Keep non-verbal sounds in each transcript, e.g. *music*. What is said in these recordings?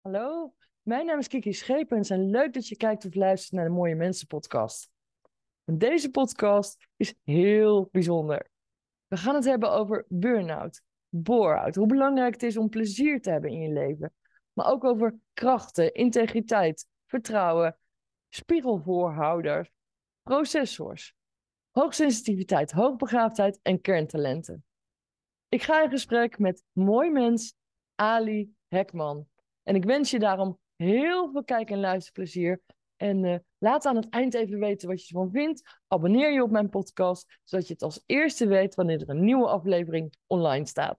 Hallo, mijn naam is Kiki Schepens en leuk dat je kijkt of luistert naar de Mooie Mensen podcast. En deze podcast is heel bijzonder. We gaan het hebben over burn-out, bore-out, hoe belangrijk het is om plezier te hebben in je leven. Maar ook over krachten, integriteit, vertrouwen, spiegelvoorhouders, processors, hoogsensitiviteit, hoogbegaafdheid en kerntalenten. Ik ga in gesprek met mooi mens Ali Hekman. En ik wens je daarom heel veel kijk- en luisterplezier. En uh, laat aan het eind even weten wat je ervan vindt. Abonneer je op mijn podcast, zodat je het als eerste weet wanneer er een nieuwe aflevering online staat.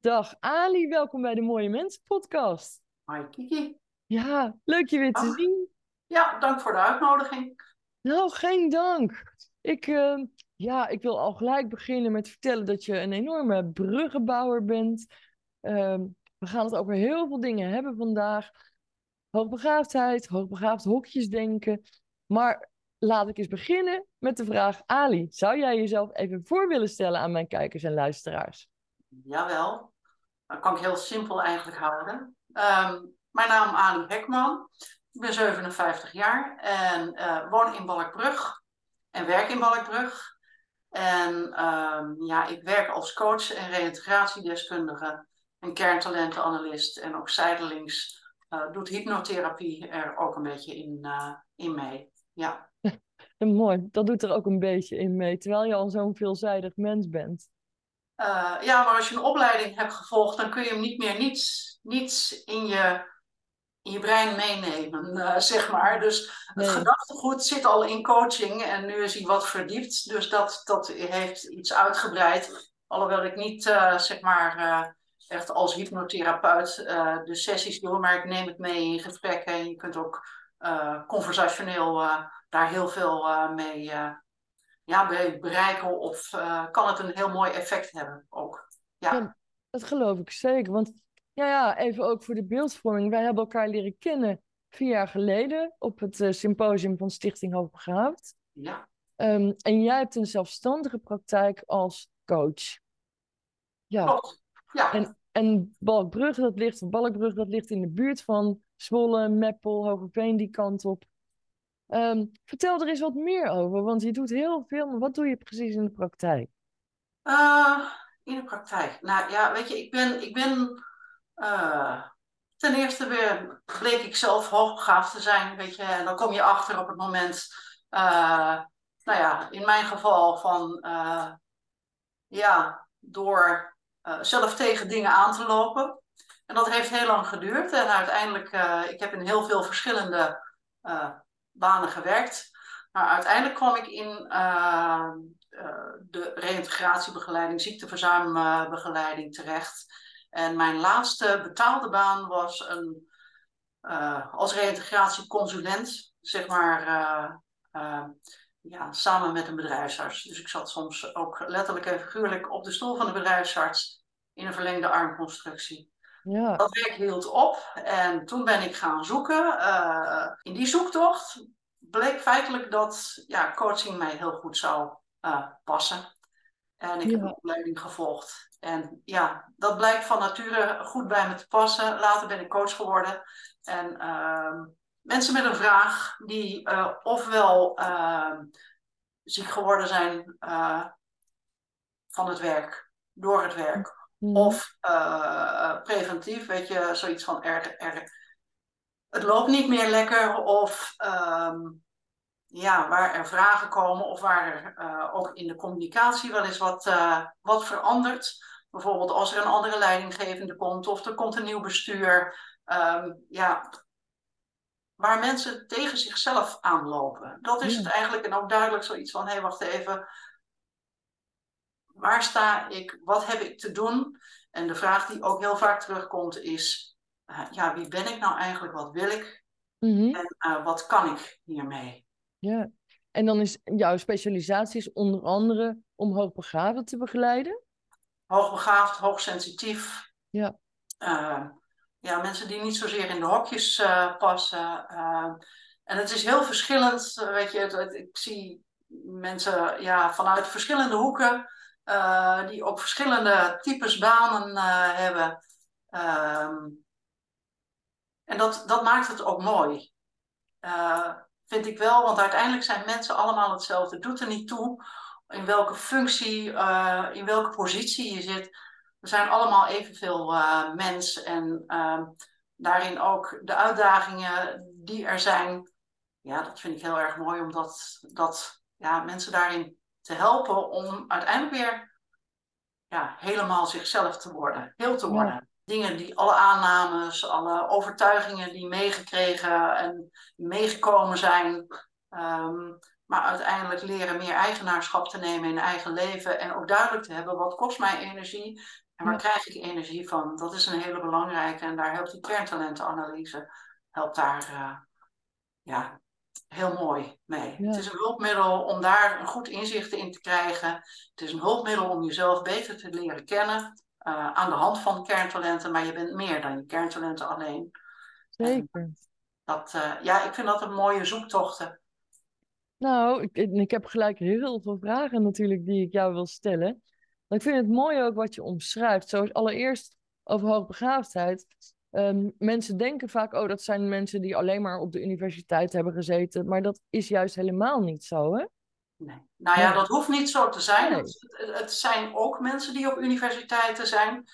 Dag Ali, welkom bij de Mooie Mensen podcast. Hi Kiki. Ja, leuk je weer te Dag. zien. Ja, dank voor de uitnodiging. Nou, geen dank. Ik, eh, ja, ik wil al gelijk beginnen met vertellen dat je een enorme bruggenbouwer bent. Ehm, we gaan het over heel veel dingen hebben vandaag. Hoogbegaafdheid, hoogbegaafd hokjesdenken. Maar laat ik eens beginnen met de vraag: Ali, zou jij jezelf even voor willen stellen aan mijn kijkers en luisteraars? Jawel, dat kan ik heel simpel eigenlijk houden. Ehm, mijn naam Ali Hekman. Ik ben 57 jaar en eh, woon in Balkbrug en werk in Balkbrug. En ehm, ja, ik werk als coach en reïntegratiedeskundige en kerntalentenanalist. En ook zijdelings uh, doet hypnotherapie er ook een beetje in, uh, in mee. *laughs* Ja. Mooi, dat doet er ook een beetje in mee, terwijl je al zo'n veelzijdig mens bent. Uh, ja, maar als je een opleiding hebt gevolgd, dan kun je hem niet meer niets, niets in je in je brein meenemen, uh, zeg maar. Dus het gedachtegoed zit al in coaching en nu is hij wat verdiept. Dus dat, dat heeft iets uitgebreid. Alhoewel ik niet, uh, zeg maar, uh, echt als hypnotherapeut de sessies doe, maar ik neem het mee in gesprekken. En je kunt ook conversationeel daar heel veel mee, ja, mee bereiken of kan het een heel mooi effect hebben ook. Ja. Ja, dat geloof ik zeker, want ja, ja, even ook voor de beeldvorming. Wij hebben elkaar leren kennen vier jaar geleden op het uh, symposium van Stichting Hoogbegaafd. Ja. Um, en jij hebt een zelfstandige praktijk als coach. Ja. Ja. En, en Balkbrug, dat ligt, Balkbrug, dat ligt in de buurt van Zwolle, Meppel, Hogeveen, die kant op. Um, vertel er eens wat meer over, want je doet heel veel, maar wat doe je precies in de praktijk? Uh, in de praktijk? Nou ja, weet je, ik ben, ik ben uh, ten eerste weer bleek ik zelf hoogbegaafd te zijn, weet je, en dan kom je achter op het moment, uh, nou ja, in mijn geval van, uh, ja, door zelf tegen dingen aan te lopen. En dat heeft heel lang geduurd en uiteindelijk, ik heb in heel veel verschillende banen gewerkt, maar uiteindelijk kwam ik in de reïntegratiebegeleiding, ziekteverzuimbegeleiding terecht. En mijn laatste betaalde baan was een, uh, als reïntegratieconsulent, zeg maar, uh, uh, ja, samen met een bedrijfsarts. Dus ik zat soms ook letterlijk en figuurlijk op de stoel van de bedrijfsarts in een verlengde armconstructie. Ja. Dat werk hield op en toen ben ik gaan zoeken. in die zoektocht bleek feitelijk dat ja, coaching mij heel goed zou passen. En ik Ja. heb een opleiding gevolgd. En ja, dat blijkt van nature goed bij me te passen. Later ben ik coach geworden. En uh, mensen met een vraag die uh, ofwel uh, ziek geworden zijn uh, van het werk, door het werk, of uh, preventief, weet je, zoiets van er, er, het loopt niet meer lekker, of um, ja, waar er vragen komen of waar er uh, ook in de communicatie wel eens wat, uh, wat verandert. Bijvoorbeeld als er een andere leidinggevende komt of er komt een nieuw bestuur. Um, ja, waar mensen tegen zichzelf aanlopen. Dat is het eigenlijk. En ook duidelijk zoiets van, hé, hey, wacht even. Waar sta ik? Wat heb ik te doen? En de vraag die ook heel vaak terugkomt is, uh, ja, wie ben ik nou eigenlijk? Wat wil ik? Mhm. En wat kan ik hiermee? Ja. En dan is jouw specialisatie is onder andere om hoogbegaafden te begeleiden. Hoogbegaafd, hoogsensitief. Ja. Uh, ja, mensen die niet zozeer in de hokjes uh, passen. Uh, en het is heel verschillend. Weet je, het, ik zie mensen ja, vanuit verschillende hoeken, die ook verschillende types banen hebben. Um, en dat, dat maakt het ook mooi. Uh, vind ik wel, want uiteindelijk zijn mensen allemaal hetzelfde. Het doet er niet toe in welke functie, in welke positie je zit. We zijn allemaal evenveel mens en ehm, daarin ook de uitdagingen die er zijn. Ja, dat vind ik heel erg mooi, omdat dat, ja, mensen daarin te helpen om uiteindelijk weer ja, helemaal zichzelf te worden, heel te worden. Dingen die alle aannames, alle overtuigingen die meegekregen en meegekomen zijn. Ehm, maar uiteindelijk leren meer eigenaarschap te nemen in eigen leven. En ook duidelijk te hebben wat kost mij energie en waar krijg ik energie van. Dat is een hele belangrijke. En daar helpt die kerntalentenanalyse helpt daar uh, ja, heel mooi mee. Het is een hulpmiddel om daar een goed inzicht in te krijgen. Het is een hulpmiddel om jezelf beter te leren kennen. Uh, aan de hand van kerntalenten, maar je bent meer dan je kerntalenten alleen. Zeker. dat, uh, ja, ik vind dat een mooie zoektochten. Nou, ik, ik heb gelijk heel veel vragen natuurlijk die ik jou wil stellen. Maar ik vind het mooi ook wat je omschrijft. Zoals allereerst over hoogbegaafdheid. Um, mensen denken vaak, oh, dat zijn mensen die alleen maar op de universiteit hebben gezeten. Maar dat is juist helemaal niet zo, hè? Nee. Nou ja, dat hoeft niet zo te zijn. Het, het, zijn ook mensen die op universiteiten zijn.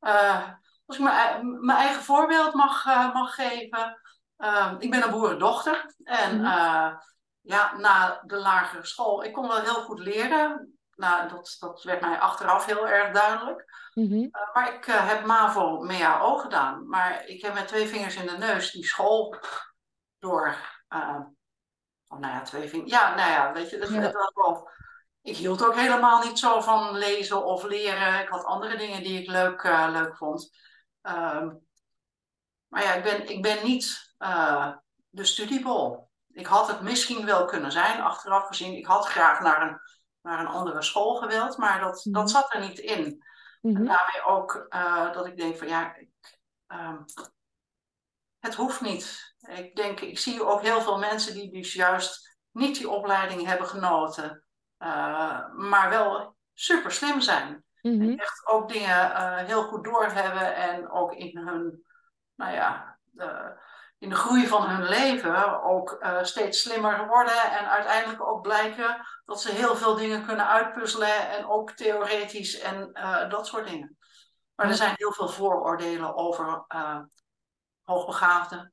Uh, als ik mijn, mijn eigen voorbeeld mag, uh, mag geven. Uh, ik ben een boerendochter. En mm -hmm. ja, na de lagere school, ik kon wel heel goed leren. Nou, dat, dat werd mij achteraf heel erg duidelijk. Mm -hmm. uh, maar ik heb MAVO MEAO gedaan. Maar ik heb met twee vingers in de neus die school door. Oh, nou ja, twee vingers. Ja, nou ja, weet je, dat, ja. was. Ik hield ook helemaal niet zo van lezen of leren. Ik had andere dingen die ik leuk, leuk vond. Ehm, maar ja, ik ben, ik ben niet de studiebol. Ik had het misschien wel kunnen zijn, achteraf gezien. Ik had graag naar een naar een andere school gewild, maar dat, dat mhm. zat er niet in. Mm -hmm. En daarmee ook uh, dat ik denk van ja, ik, uh, het hoeft niet. Ik denk, ik zie ook heel veel mensen die dus juist niet die opleiding hebben genoten, uh, maar wel super slim zijn. Mm -hmm. En echt ook dingen uh, heel goed doorhebben en ook in hun, nou ja, in de groei van hun leven ook steeds slimmer worden en uiteindelijk ook blijken dat ze heel veel dingen kunnen uitpuzzelen en ook theoretisch en dat soort dingen. Maar er zijn heel veel vooroordelen over hoogbegaafden.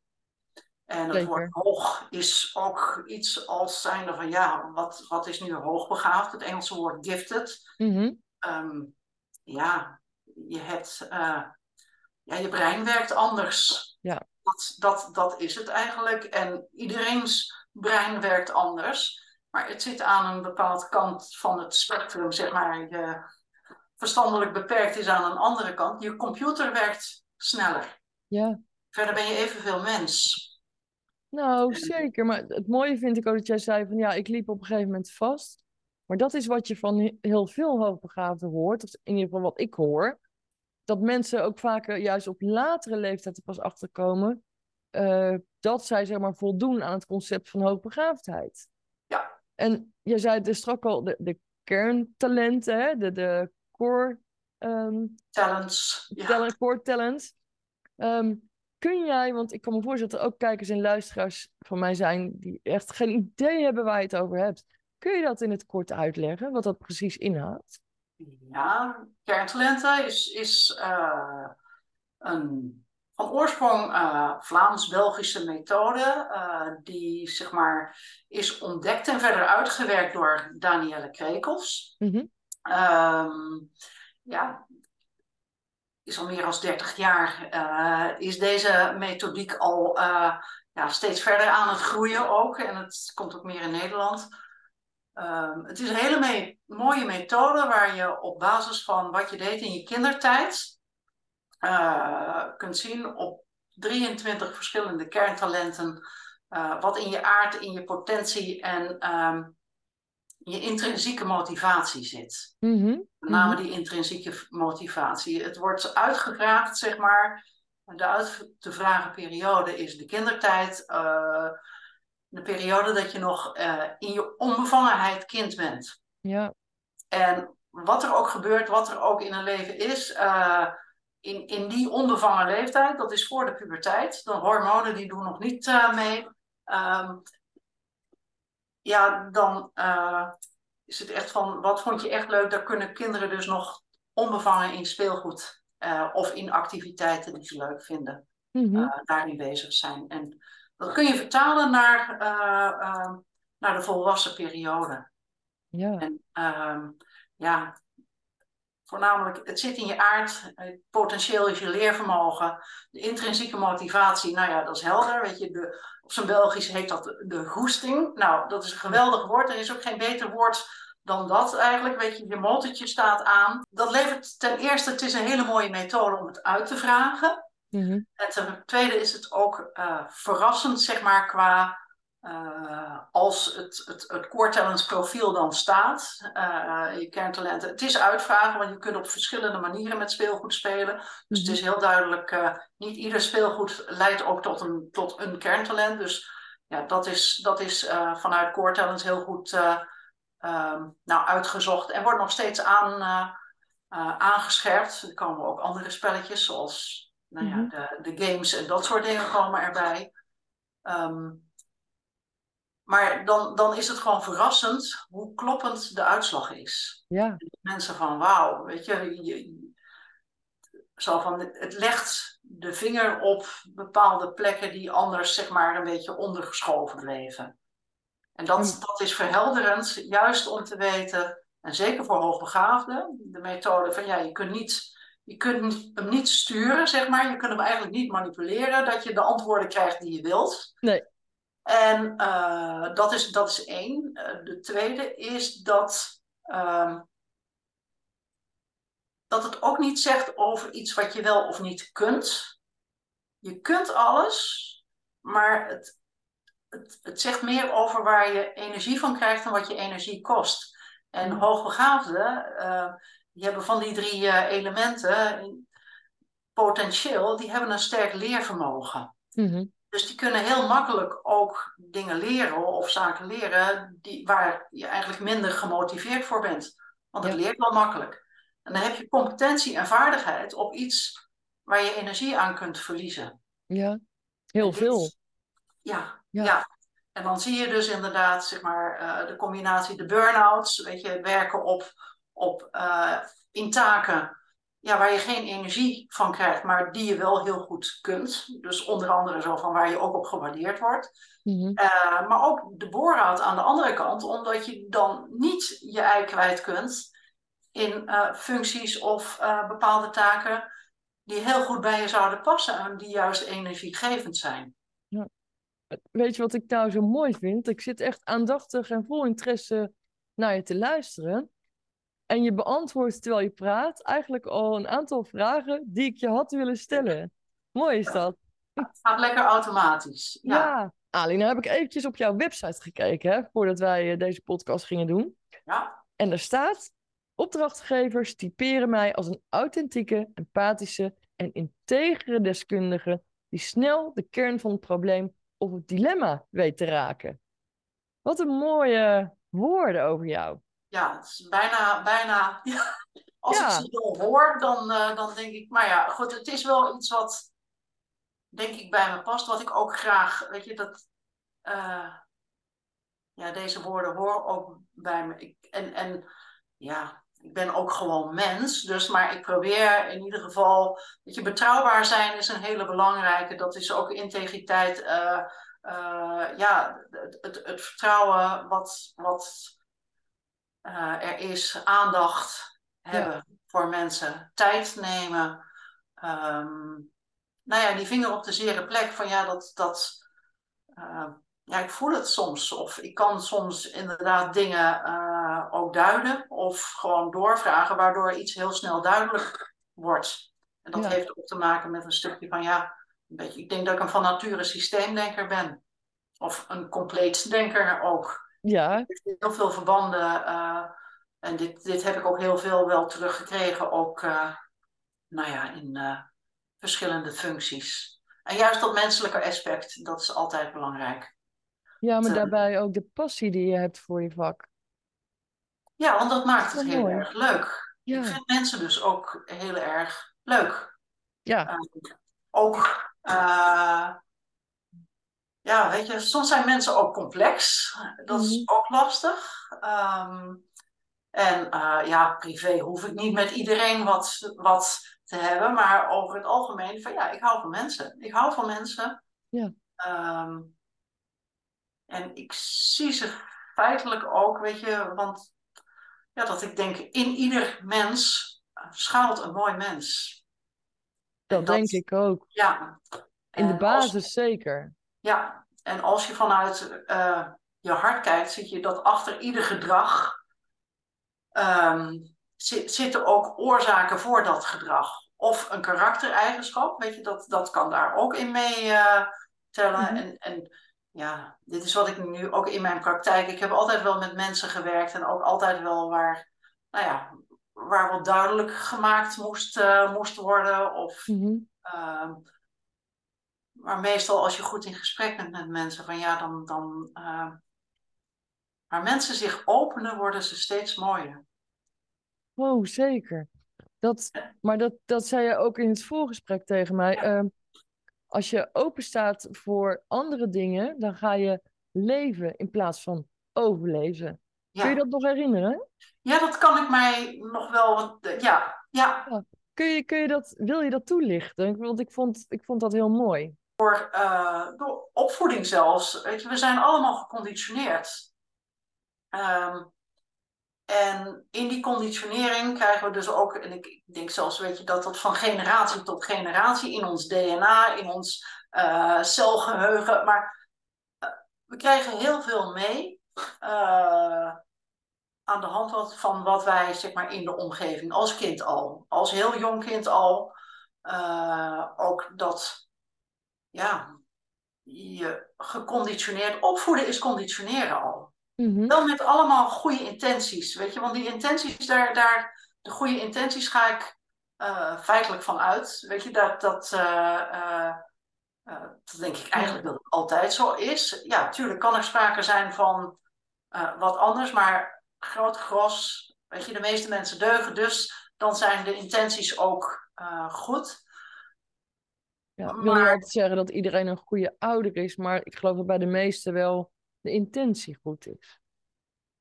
En het woord hoog is ook iets als zijnde van ja, wat, wat is nu hoogbegaafd? Het Engelse woord gifted. Mm -hmm. um, ja, je hebt, ja, je brein werkt anders. Ja. Dat, dat, dat is het eigenlijk. En iedereen's brein werkt anders. Maar het zit aan een bepaald kant van het spectrum, zeg maar. Je verstandelijk beperkt is aan een andere kant. Je computer werkt sneller. Ja. Verder ben je evenveel mens. Nou, zeker. Maar het mooie vind ik ook dat jij zei van ja, ik liep op een gegeven moment vast. Maar dat is wat je van heel veel hoogbegaafden hoort. Of in ieder geval wat ik hoor dat mensen ook vaker juist op latere leeftijd er pas achterkomen uh, dat zij zeg maar voldoen aan het concept van hoogbegaafdheid. Ja. En je zei dus straks al, de, de kerntalenten, hè? de, de core... Um, talents. Ja. core talents. Um, kun jij, want ik kan me voorstellen dat er ook kijkers en luisteraars van mij zijn die echt geen idee hebben waar je het over hebt. Kun je dat in het kort uitleggen, wat dat precies inhoudt? Ja, kerntalenten is, is uh, een van oorsprong uh, Vlaams-Belgische methode, uh, die zeg maar is ontdekt en verder uitgewerkt door Danielle Krekels. Mm -hmm. um, ja, is al meer dan 30 jaar, uh, is deze methodiek al ja, steeds verder aan het groeien ook. En het komt ook meer in Nederland. Um, het is een hele mooie methode waar je op basis van wat je deed in je kindertijd uh, kunt zien op 23 verschillende kerntalenten wat in je aard, in je potentie en um, je intrinsieke motivatie zit. Mm -hmm. Met name die intrinsieke motivatie. Het wordt uitgevraagd, zeg maar. De uit te vragen periode is de kindertijd. Uh, de periode dat je nog uh, in je onbevangenheid kind bent. Ja. En wat er ook gebeurt, wat er ook in een leven is, uh, in, in die onbevangen leeftijd, dat is voor de puberteit. De hormonen die doen nog niet mee. Um, ja, dan is het echt van, wat vond je echt leuk? Daar kunnen kinderen dus nog onbevangen in speelgoed of in activiteiten die ze leuk vinden, mm -hmm. daarin bezig zijn. En dat kun je vertalen naar, naar de volwassen periode. Ja. En uh, ja, voornamelijk, het zit in je aard, het potentieel is je leervermogen, de intrinsieke motivatie, nou ja, dat is helder. Weet je, de, op zijn Belgisch heet dat de, de goesting. Nou, dat is een geweldig woord. Er is ook geen beter woord dan dat eigenlijk. Weet je, je motortje staat aan. Dat levert ten eerste, het is een hele mooie methode om het uit te vragen. Mm-hmm. En ten tweede is het ook uh, verrassend, zeg maar, qua uh, als het, het, het core talents profiel dan staat, uh, je kerntalenten. Het is uitvragen, want je kunt op verschillende manieren met speelgoed spelen. Dus het is heel duidelijk, niet ieder speelgoed leidt ook tot een, tot een kerntalent. Dus ja, dat is, dat is vanuit core talents heel goed um, nou, uitgezocht en wordt nog steeds aan, aangescherpt. Er komen ook andere spelletjes, zoals nou ja, de, de games en dat soort dingen komen erbij. Um, maar dan, dan is het gewoon verrassend hoe kloppend de uitslag is. Ja. Mensen van wauw, weet je, je, zo van, het legt de vinger op bepaalde plekken die anders zeg maar een beetje ondergeschoven bleven. En dat, dat is verhelderend, juist om te weten, en zeker voor hoogbegaafden, de methode van ja, je kunt niet je kunt hem niet sturen, zeg maar. Je kunt hem eigenlijk niet manipuleren, dat je de antwoorden krijgt die je wilt. Nee. En uh, dat, is, dat is één. Uh, de tweede is dat, uh, dat het ook niet zegt over iets wat je wel of niet kunt. Je kunt alles, maar het, het, het zegt meer over waar je energie van krijgt dan wat je energie kost. En hoogbegaafden eh, die hebben van die drie elementen potentieel, die hebben een sterk leervermogen. Mm-hmm. Dus die kunnen heel makkelijk ook dingen leren of zaken leren die, waar je eigenlijk minder gemotiveerd voor bent. Want het ja. leert wel makkelijk. En dan heb je competentie en vaardigheid op iets waar je energie aan kunt verliezen. Ja, heel dit, veel. Ja, ja, ja. En dan zie je dus inderdaad zeg maar, uh, de combinatie de burn-outs, weet je, werken op op, uh, in taken ja, waar je geen energie van krijgt, maar die je wel heel goed kunt. Dus onder andere zo van waar je ook op gewaardeerd wordt. Mm-hmm. Uh, maar ook de boorraad aan de andere kant, omdat je dan niet je ei kwijt kunt in uh, functies of bepaalde taken die heel goed bij je zouden passen en die juist energiegevend zijn. Ja. Weet je wat ik nou zo mooi vind? Ik zit echt aandachtig en vol interesse naar je te luisteren. En je beantwoordt terwijl je praat eigenlijk al een aantal vragen die ik je had willen stellen. Mooi is dat. Het gaat lekker automatisch. Ja. ja. Ali, nou heb ik eventjes op jouw website gekeken hè, voordat wij eh, deze podcast gingen doen. Ja. En daar staat: opdrachtgevers typeren mij als een authentieke, empathische en integere deskundige die snel de kern van het probleem of het dilemma weet te raken. Wat een mooie woorden over jou ja, het is bijna, bijna ja, als ja. ik ze zo hoor, dan, uh, dan denk ik, maar ja, goed, het is wel iets wat, denk ik, bij me past, wat ik ook graag, weet je, dat, uh, ja, deze woorden hoor ook bij me. Ik, en, en ja, ik ben ook gewoon mens, dus, maar ik probeer in ieder geval, dat je betrouwbaar zijn is een hele belangrijke, dat is ook integriteit, uh, ja, het, het, het vertrouwen wat, wat uh, er is aandacht hebben ja. voor mensen, tijd nemen. Um, nou ja, die vinger op de zere plek van ja, dat, dat uh, ja, ik voel het soms. Of ik kan soms inderdaad dingen uh, ook duiden of gewoon doorvragen, waardoor iets heel snel duidelijk wordt. En dat ja. heeft ook te maken met een stukje van ja, een beetje, ik denk dat ik een van nature systeemdenker ben. Of een compleet denker ook. Ja. Heel veel verbanden. Uh, en dit, dit heb ik ook heel veel wel teruggekregen. Ook uh, nou ja, in uh, verschillende functies. En juist dat menselijke aspect, dat is altijd belangrijk. Ja, maar te- daarbij ook de passie die je hebt voor je vak. Ja, want dat maakt het heel mooi. erg leuk. Ja. Ik vind mensen dus ook heel erg leuk. Ja, Eh, ook, eh, ja, weet je, soms zijn mensen ook complex. Dat is Mhm. ook lastig. Ehm, en eh, ja, privé hoef ik niet met iedereen wat, wat te hebben, maar over het algemeen van ja, ik hou van mensen. Ik hou van mensen. Ja. Ehm, en ik zie ze feitelijk ook, weet je, want ja, dat ik denk, in ieder mens schuilt een mooi mens. En dat denk ik ook. Ja. In de als- basis zeker. Ja, en als je vanuit eh, je hart kijkt, zie je dat achter ieder gedrag ehm, zi- zitten ook oorzaken voor dat gedrag. Of een karaktereigenschap, weet je, dat, dat kan daar ook in mee eh, tellen. Mhm. en, en ja, dit is wat ik nu ook in mijn praktijk. Ik heb altijd wel met mensen gewerkt en ook altijd wel waar, nou ja, waar wat duidelijk gemaakt moest, eh, moest worden. Of Mhm. Ehm, maar meestal als je goed in gesprek bent met mensen, van ja, dan. dan uh, waar mensen zich openen, worden ze steeds mooier. Oh, zeker. Dat, maar dat, dat zei je ook in het voorgesprek tegen mij. Ja. Ehm, als je open staat voor andere dingen, dan ga je leven in plaats van overleven. Kun je dat nog herinneren? ja, dat kan ik mij nog wel. eh, Ja, ja. Kun je, kun je dat, wil je dat toelichten? Want ik vond, ik vond dat heel mooi. Door, uh, door opvoeding zelfs. We zijn allemaal geconditioneerd. Um, en in die conditionering krijgen we dus ook, en ik denk zelfs, weet je, dat dat van generatie tot generatie in ons DNA, in ons uh, celgeheugen, maar uh, we krijgen heel veel mee aan de hand van wat wij, zeg maar, in de omgeving, als kind al, als heel jong kind al, ook dat, ja, je geconditioneerd, opvoeden is conditioneren al. Mhm. Wel met allemaal goede intenties, weet je. Want die intenties, daar, daar, de goede intenties ga ik uh, feitelijk van uit. Weet je, dat, dat, uh, uh, dat denk ik eigenlijk dat het altijd zo is. Ja, tuurlijk kan er sprake zijn van wat anders, maar groot gros, weet je, de meeste mensen deugen. Dus dan zijn de intenties ook goed. Ja, ik wil niet altijd zeggen dat iedereen een goede ouder is, maar ik geloof dat bij de meesten wel de intentie goed is.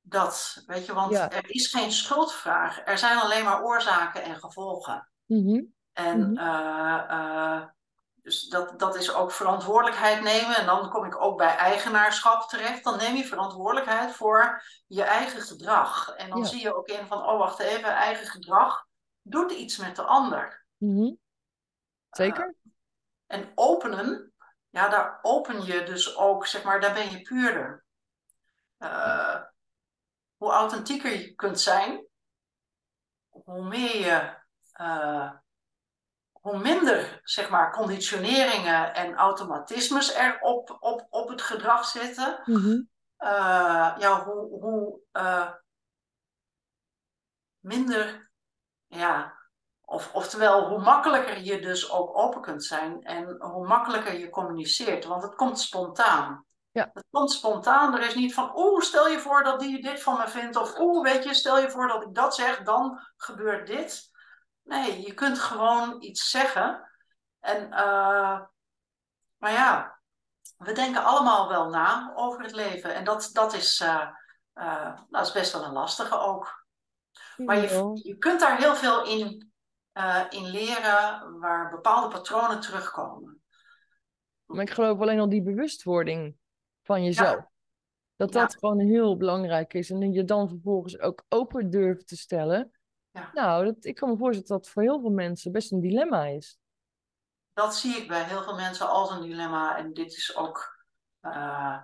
Dat, weet je, want Ja. er is geen schuldvraag. Er zijn alleen maar oorzaken en gevolgen. Mhm. En Mhm. eh, eh, dus dat, dat is ook verantwoordelijkheid nemen. En dan kom ik ook bij eigenaarschap terecht. Dan neem je verantwoordelijkheid voor je eigen gedrag. En dan Ja. zie je ook in van, oh wacht even, eigen gedrag doet iets met de ander. Mhm. Zeker? En openen, ja, daar open je dus ook, zeg maar, daar ben je puurder. Uh, hoe authentieker je kunt zijn, hoe meer je, uh, hoe minder, zeg maar, conditioneringen en automatismes er op, op, op het gedrag zitten. Mhm. Uh, ja, hoe, hoe minder, ja, of, oftewel, hoe makkelijker je dus ook open kunt zijn en hoe makkelijker je communiceert, want het komt spontaan. Ja. Het komt spontaan. Er is niet van, oeh, stel je voor dat die dit van me vindt. Of oeh, weet je, stel je voor dat ik dat zeg, dan gebeurt dit. Nee, je kunt gewoon iets zeggen. En, uh, maar ja, we denken allemaal wel na over het leven. En dat, dat, is, uh, uh, dat is best wel een lastige ook. Maar je, je kunt daar heel veel in, uh, in leren waar bepaalde patronen terugkomen. Maar ik geloof alleen al die bewustwording van jezelf. Ja. Dat Ja. dat gewoon heel belangrijk is. En je dan vervolgens ook open durft te stellen. Ja. Nou, dat, ik kan me voorstellen dat dat voor heel veel mensen best een dilemma is. Dat zie ik bij heel veel mensen als een dilemma. En dit is ook uh,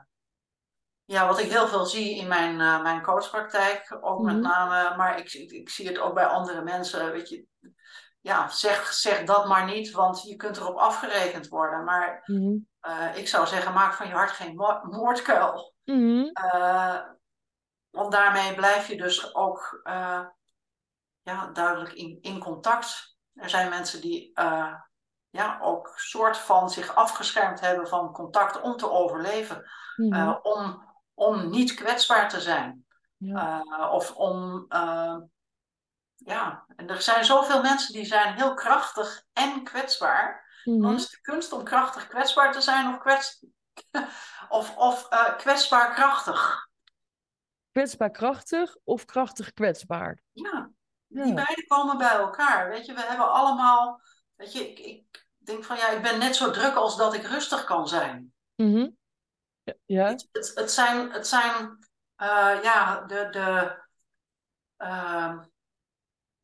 ja, wat ik heel veel zie in mijn, uh, mijn coachpraktijk. Ook Mhm. met name, maar ik, ik, ik zie het ook bij andere mensen. Weet je, ja, zeg, zeg dat maar niet, want je kunt erop afgerekend worden. Maar Mhm. uh, ik zou zeggen, maak van je hart geen mo moordkuil. Mhm. Uh, want daarmee blijf je dus ook uh, ja, duidelijk in, in contact. Er zijn mensen die ja, ook soort van zich afgeschermd hebben van contact om te overleven. Mhm. Eh, om, om niet kwetsbaar te zijn. Ja. Eh, of om, eh, ja, en er zijn zoveel mensen die zijn heel krachtig en kwetsbaar. Dan Mhm. is het de kunst om krachtig kwetsbaar te zijn of, kwets, *laughs* of, of eh, kwetsbaar krachtig. Kwetsbaar krachtig of krachtig kwetsbaar? Ja, Ja. die beide komen bij elkaar. Weet je, we hebben allemaal, weet je, ik, ik denk van ja, ik ben net zo druk als dat ik rustig kan zijn. Mhm. Ja. Ja. Het, het, het zijn, het zijn eh, ja, de, de, ehm,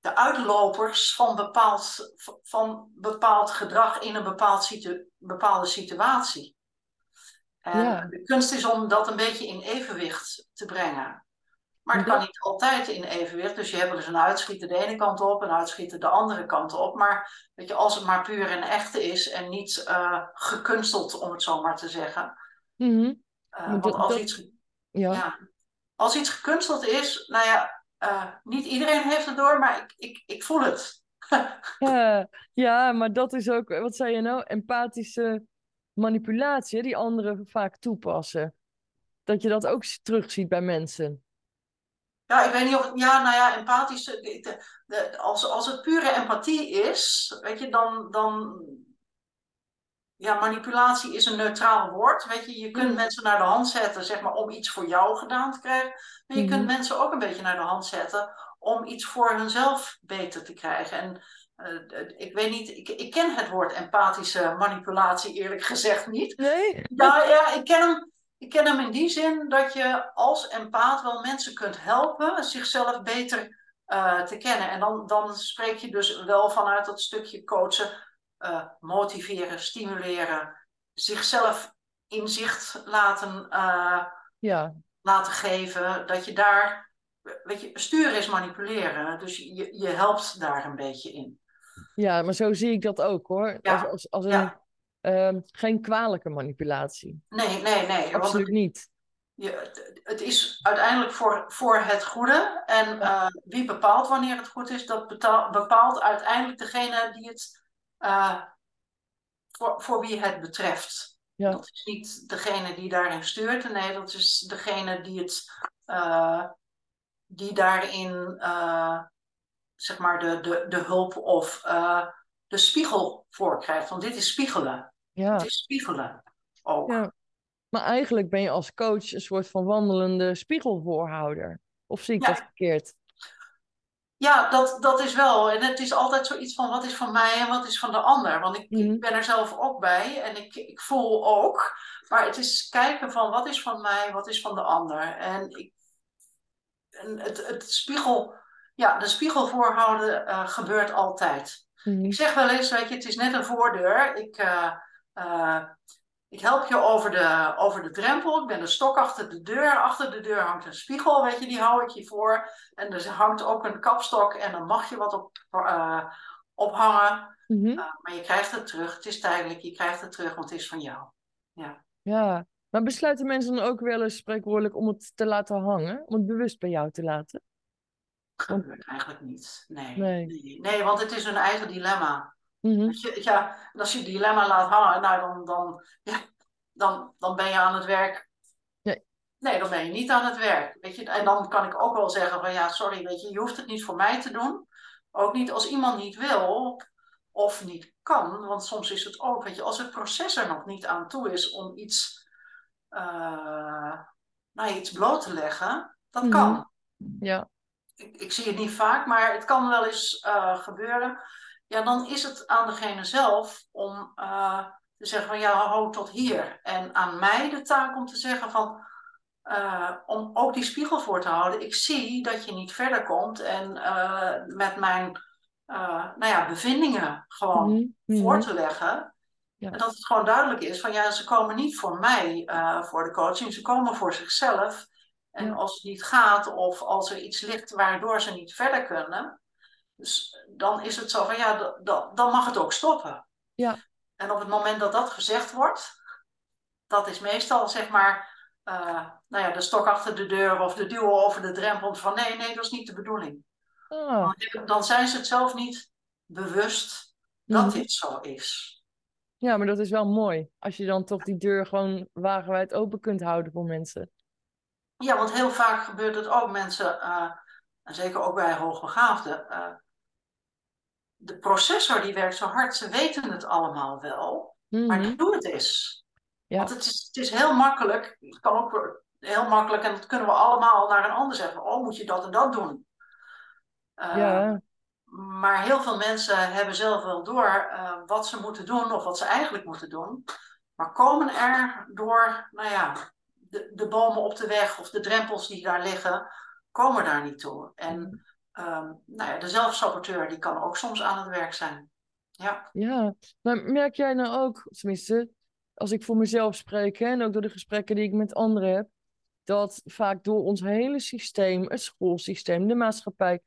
de uitlopers van bepaald, van bepaald gedrag in een bepaald situ- bepaalde situatie. En Ja. de kunst is om dat een beetje in evenwicht te brengen. Maar het kan niet altijd in evenwicht. Dus je hebt dus een uitschieter de ene kant op, een uitschieter de andere kant op. Maar weet je, als het maar puur en echte is en niet eh, gekunsteld, om het zo maar te zeggen. Mhm. Eh, want als dat- iets Ja. ja. Als iets gekunsteld is, nou ja, eh, niet iedereen heeft het door, maar ik, ik, ik voel het. *laughs* Ja, ja, maar dat is ook, wat zei je nou? Empathische manipulatie, die anderen vaak toepassen. Dat je dat ook terugziet bij mensen. Ja, ik weet niet of ja, nou ja, empathisch, de, de, de- als, als het pure empathie is, weet je, dan, dan, ja, manipulatie is een neutraal woord, weet je. Je kunt Mhm. mensen naar de hand zetten, zeg maar, om iets voor jou gedaan te krijgen. Maar je kunt mensen ook een beetje naar de hand zetten om iets voor hunzelf beter te krijgen. En eh, ik weet niet, ik, ik ken het woord empathische manipulatie eerlijk gezegd niet. Nee? Ja, ja ik, ken hem, ik ken hem in die zin dat je als empaat wel mensen kunt helpen zichzelf beter eh, te kennen. En dan, dan spreek je dus wel vanuit dat stukje coachen, eh, motiveren, stimuleren, zichzelf inzicht laten, eh, Ja, laten geven. Dat je daar, weet je, sturen is manipuleren. Dus je, je helpt daar een beetje in. ja, maar zo zie ik dat ook hoor. Ja, Als, als, als een, ja. ehm, geen kwalijke manipulatie. Nee, nee, nee. Absoluut het, niet. je, het, is uiteindelijk voor, voor het goede. En eh, wie bepaalt wanneer het goed is, dat bepaalt uiteindelijk degene die het, eh, voor, voor wie het betreft. Ja. Dat is niet degene die daarin stuurt. Nee, dat is degene die het, eh, die daarin, eh, zeg maar, de, de, de hulp of de spiegel voor krijgt. Want dit is spiegelen. Ja. Het is spiegelen ook. Ja. Maar eigenlijk ben je als coach een soort van wandelende spiegelvoorhouder. Of zie ik Ja. dat verkeerd? Ja, dat, dat is wel. En het is altijd zoiets van wat is van mij en wat is van de ander. Want ik, Mhm. ik ben er zelf ook bij en ik, ik voel ook. Maar het is kijken van wat is van mij, wat is van de ander. En, ik, en het, het spiegel, ja, de spiegel voorhouden eh, gebeurt altijd. Mhm. Ik zeg wel eens, weet je, het is net een voordeur. Ik, eh, eh, ik help je over de, over de drempel. Ik ben de stok achter de deur. Achter de deur hangt een spiegel, weet je, die hou ik je voor. En er hangt ook een kapstok en dan mag je wat op, eh, ophangen. Mhm. Uh, maar je krijgt het terug. Het is tijdelijk, je krijgt het terug, want het is van jou. Ja. Ja, maar besluiten mensen dan ook wel eens spreekwoordelijk om het te laten hangen? Om het bewust bij jou te laten? Dat gebeurt eigenlijk niet. Nee. Nee. nee. Nee, want het is hun eigen dilemma. Mhm. Je, ja, en als je het dilemma laat hangen, nou, dan, dan, ja, dan, dan ben je aan het werk. Nee. Nee, dan ben je niet aan het werk. Weet je? En dan kan ik ook wel zeggen van ja, sorry, weet je, je hoeft het niet voor mij te doen. Ook niet als iemand niet wil of niet kan. Want soms is het ook, weet je, als het proces er nog niet aan toe is om iets, uh, nou, iets bloot te leggen, dat Mhm. kan. Ja, Ik, ik zie het niet vaak, maar het kan wel eens uh, gebeuren. Ja, dan is het aan degene zelf om uh, te zeggen van ja, hou tot hier. En aan mij de taak om te zeggen van, uh, om ook die spiegel voor te houden. Ik zie dat je niet verder komt en met mijn nou ja, bevindingen gewoon Mhm. Mhm. voor te leggen. Ja. En dat het gewoon duidelijk is van ja, ze komen niet voor mij voor de coaching, ze komen voor zichzelf. En als het niet gaat of als er iets ligt waardoor ze niet verder kunnen, dus dan is het zo van ja, dan mag het ook stoppen. Ja. En op het moment dat dat gezegd wordt, dat is meestal zeg maar uh, nou ja, de stok achter de deur of de duw over de drempel van nee, nee, dat is niet de bedoeling. Ah, Dan, zijn ze het zelf niet bewust dat Mhm. dit zo is. Ja, maar dat is wel mooi. Als je dan toch die deur gewoon wagenwijd open kunt houden voor mensen. Ja, want heel vaak gebeurt het ook mensen, uh, en zeker ook bij hoogbegaafden, uh, de processor die werkt zo hard, ze weten het allemaal wel, maar Mhm. die doen het eens. Ja. Want het is, het is heel makkelijk, het kan ook heel makkelijk, en dat kunnen we allemaal naar een ander zeggen, oh moet je dat en dat doen. Uh, Ja, maar heel veel mensen hebben zelf wel door uh, wat ze moeten doen of wat ze eigenlijk moeten doen. Maar komen er door, nou ja, de, de, bomen op de weg of de drempels die daar liggen, komen daar niet toe. En um, nou ja, de zelfsaboteur die kan ook soms aan het werk zijn. Ja. ja. Maar merk jij nou ook, tenminste, als ik voor mezelf spreek en ook door de gesprekken die ik met anderen heb, dat vaak door ons hele systeem, het schoolsysteem, de maatschappij,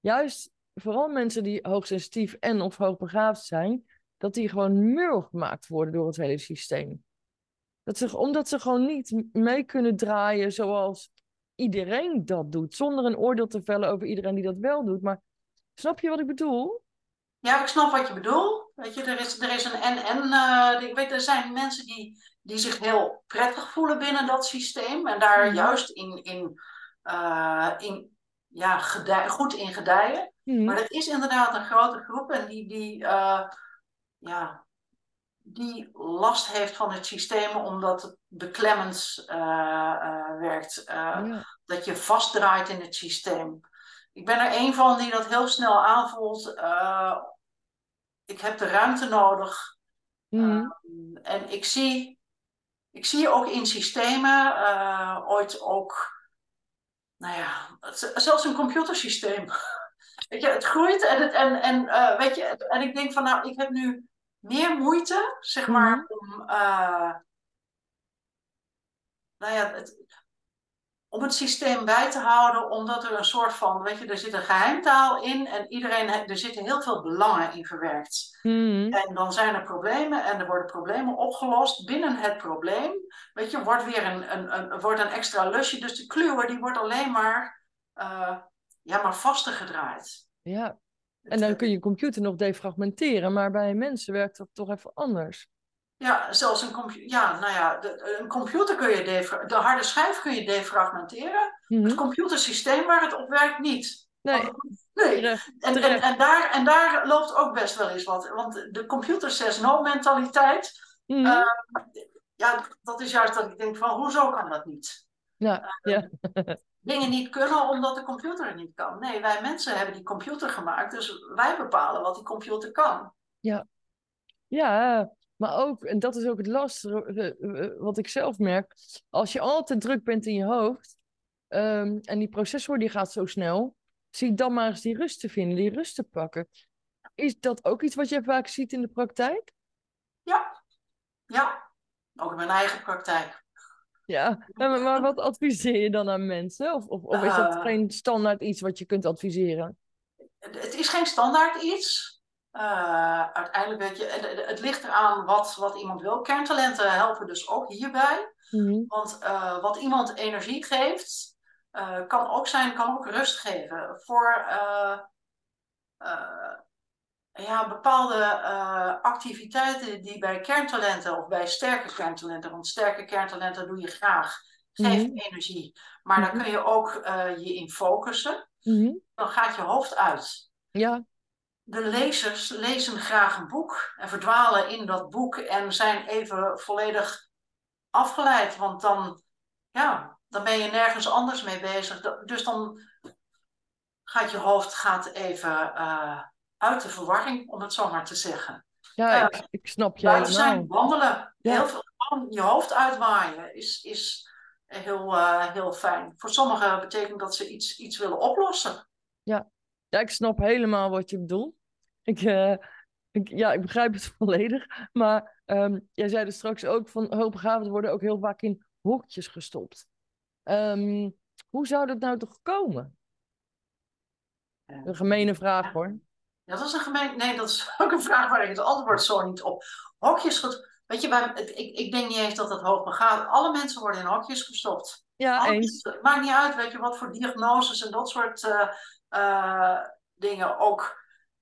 juist vooral mensen die hoogsensitief en of hoogbegaafd zijn, dat die gewoon murw gemaakt worden door het hele systeem. Dat ze, omdat ze gewoon niet mee kunnen draaien zoals iedereen dat doet, zonder een oordeel te vellen over iedereen die dat wel doet. Maar snap je wat ik bedoel? Ja, ik snap wat je bedoelt. Weet je, er is, er is een en-en. Uh, ik weet, er zijn mensen die, die zich heel prettig voelen binnen dat systeem en daar Mhm. juist in, in, uh, in ja, gedij, goed in gedijen. Mhm. Maar er is inderdaad een grote groep en die, die, uh, ja, die last heeft van het systeem omdat het beklemmend uh, werkt. Ja. Dat je vastdraait in het systeem. Ik ben er een van die dat heel snel aanvoelt. Ik heb de ruimte nodig. Mhm. en ik zie, ik zie ook in systemen uh, ooit ook, nou ja, zelfs een computersysteem. *laughs* Weet je, het groeit en, het, en, en uh, weet je, en ik denk van nou, ik heb nu meer moeite, zeg maar, Mhm. om, uh, nou ja, het, om het systeem bij te houden, omdat er een soort van, weet je, er zit een geheimtaal in en iedereen, er zitten heel veel belangen in verwerkt. Mhm. En dan zijn er problemen en er worden problemen opgelost. Binnen het probleem, weet je, wordt weer een, een, een, wordt een extra lusje. Dus de kluwer die wordt alleen maar, uh, ja, maar vaster gedraaid. Ja. En dan kun je computer nog defragmenteren, maar bij mensen werkt dat toch even anders. Ja, zelfs een computer. Ja, nou ja, de, een computer kun je de harde schijf kun je defragmenteren. Mhm. Het computersysteem waar het op werkt niet. Nee, Want- nee. terecht, En, en, en, daar, en daar loopt ook best wel eens wat. Want de computer says no mentaliteit. Mhm. Eh, Ja, dat is juist dat ik denk van hoezo kan dat niet? ja, ja. *laughs* Dingen niet kunnen omdat de computer het niet kan. Nee, wij mensen hebben die computer gemaakt. Dus wij bepalen wat die computer kan. Ja, maar ook, en dat is ook het lastige, eh, eh, wat ik zelf merk, als je altijd druk bent in je hoofd ehm, en die processor die gaat zo snel, zie dan maar eens die rust te vinden, die rust te pakken. Is dat ook iets wat je vaak ziet in de praktijk? Ja, ja. Ook in mijn eigen praktijk. Ja, maar, maar wat adviseer je dan aan mensen? Of, of, of is dat Eh. geen standaard iets wat je kunt adviseren? Het is geen standaard iets. Eh, uiteindelijk weet je, het, het ligt eraan wat, wat iemand wil. Kerntalenten helpen dus ook hierbij. Mhm. Want eh, wat iemand energie geeft, eh, kan ook zijn, kan ook rust geven. Voor ja, bepaalde activiteiten die bij kerntalenten of bij sterke kerntalenten, want sterke kerntalenten doe je graag, geeft Mhm. energie. Maar daar Mhm. kun je ook je in focussen. Dan gaat je hoofd uit. Ja, De lezers lezen graag een boek en verdwalen in dat boek en zijn even volledig afgeleid. Want dan, ja, dan ben je nergens anders mee bezig. Dus dan gaat je hoofd gaat even eh, uit de verwarring, om het zo maar te zeggen. ja Ja. ik, ik snap je Buiten zijn, wandelen, Ja. heel veel je hoofd uitwaaien is, is heel, eh, heel fijn. Voor sommigen betekent dat ze iets, iets willen oplossen. Ja, ik snap helemaal wat je bedoelt. Ik, eh, ik, ja, ik begrijp het *laughs* volledig. Maar ehm, jij zei er straks ook van hoogbegaafden worden ook heel vaak in hokjes gestopt. Ehm, hoe zou dat nou toch komen? Een gemene vraag hoor. Ja, dat is een gemeen. Nee, dat is *laughs* ook een vraag waar ik het antwoord zo niet op. Hokjes. Weet je, wij, ik, ik denk niet eens dat het hoogbegaafd Alle mensen worden in hokjes gestopt. Ja, eens. Het maakt niet uit, weet je, wat voor diagnoses en dat soort eh, eh, dingen ook.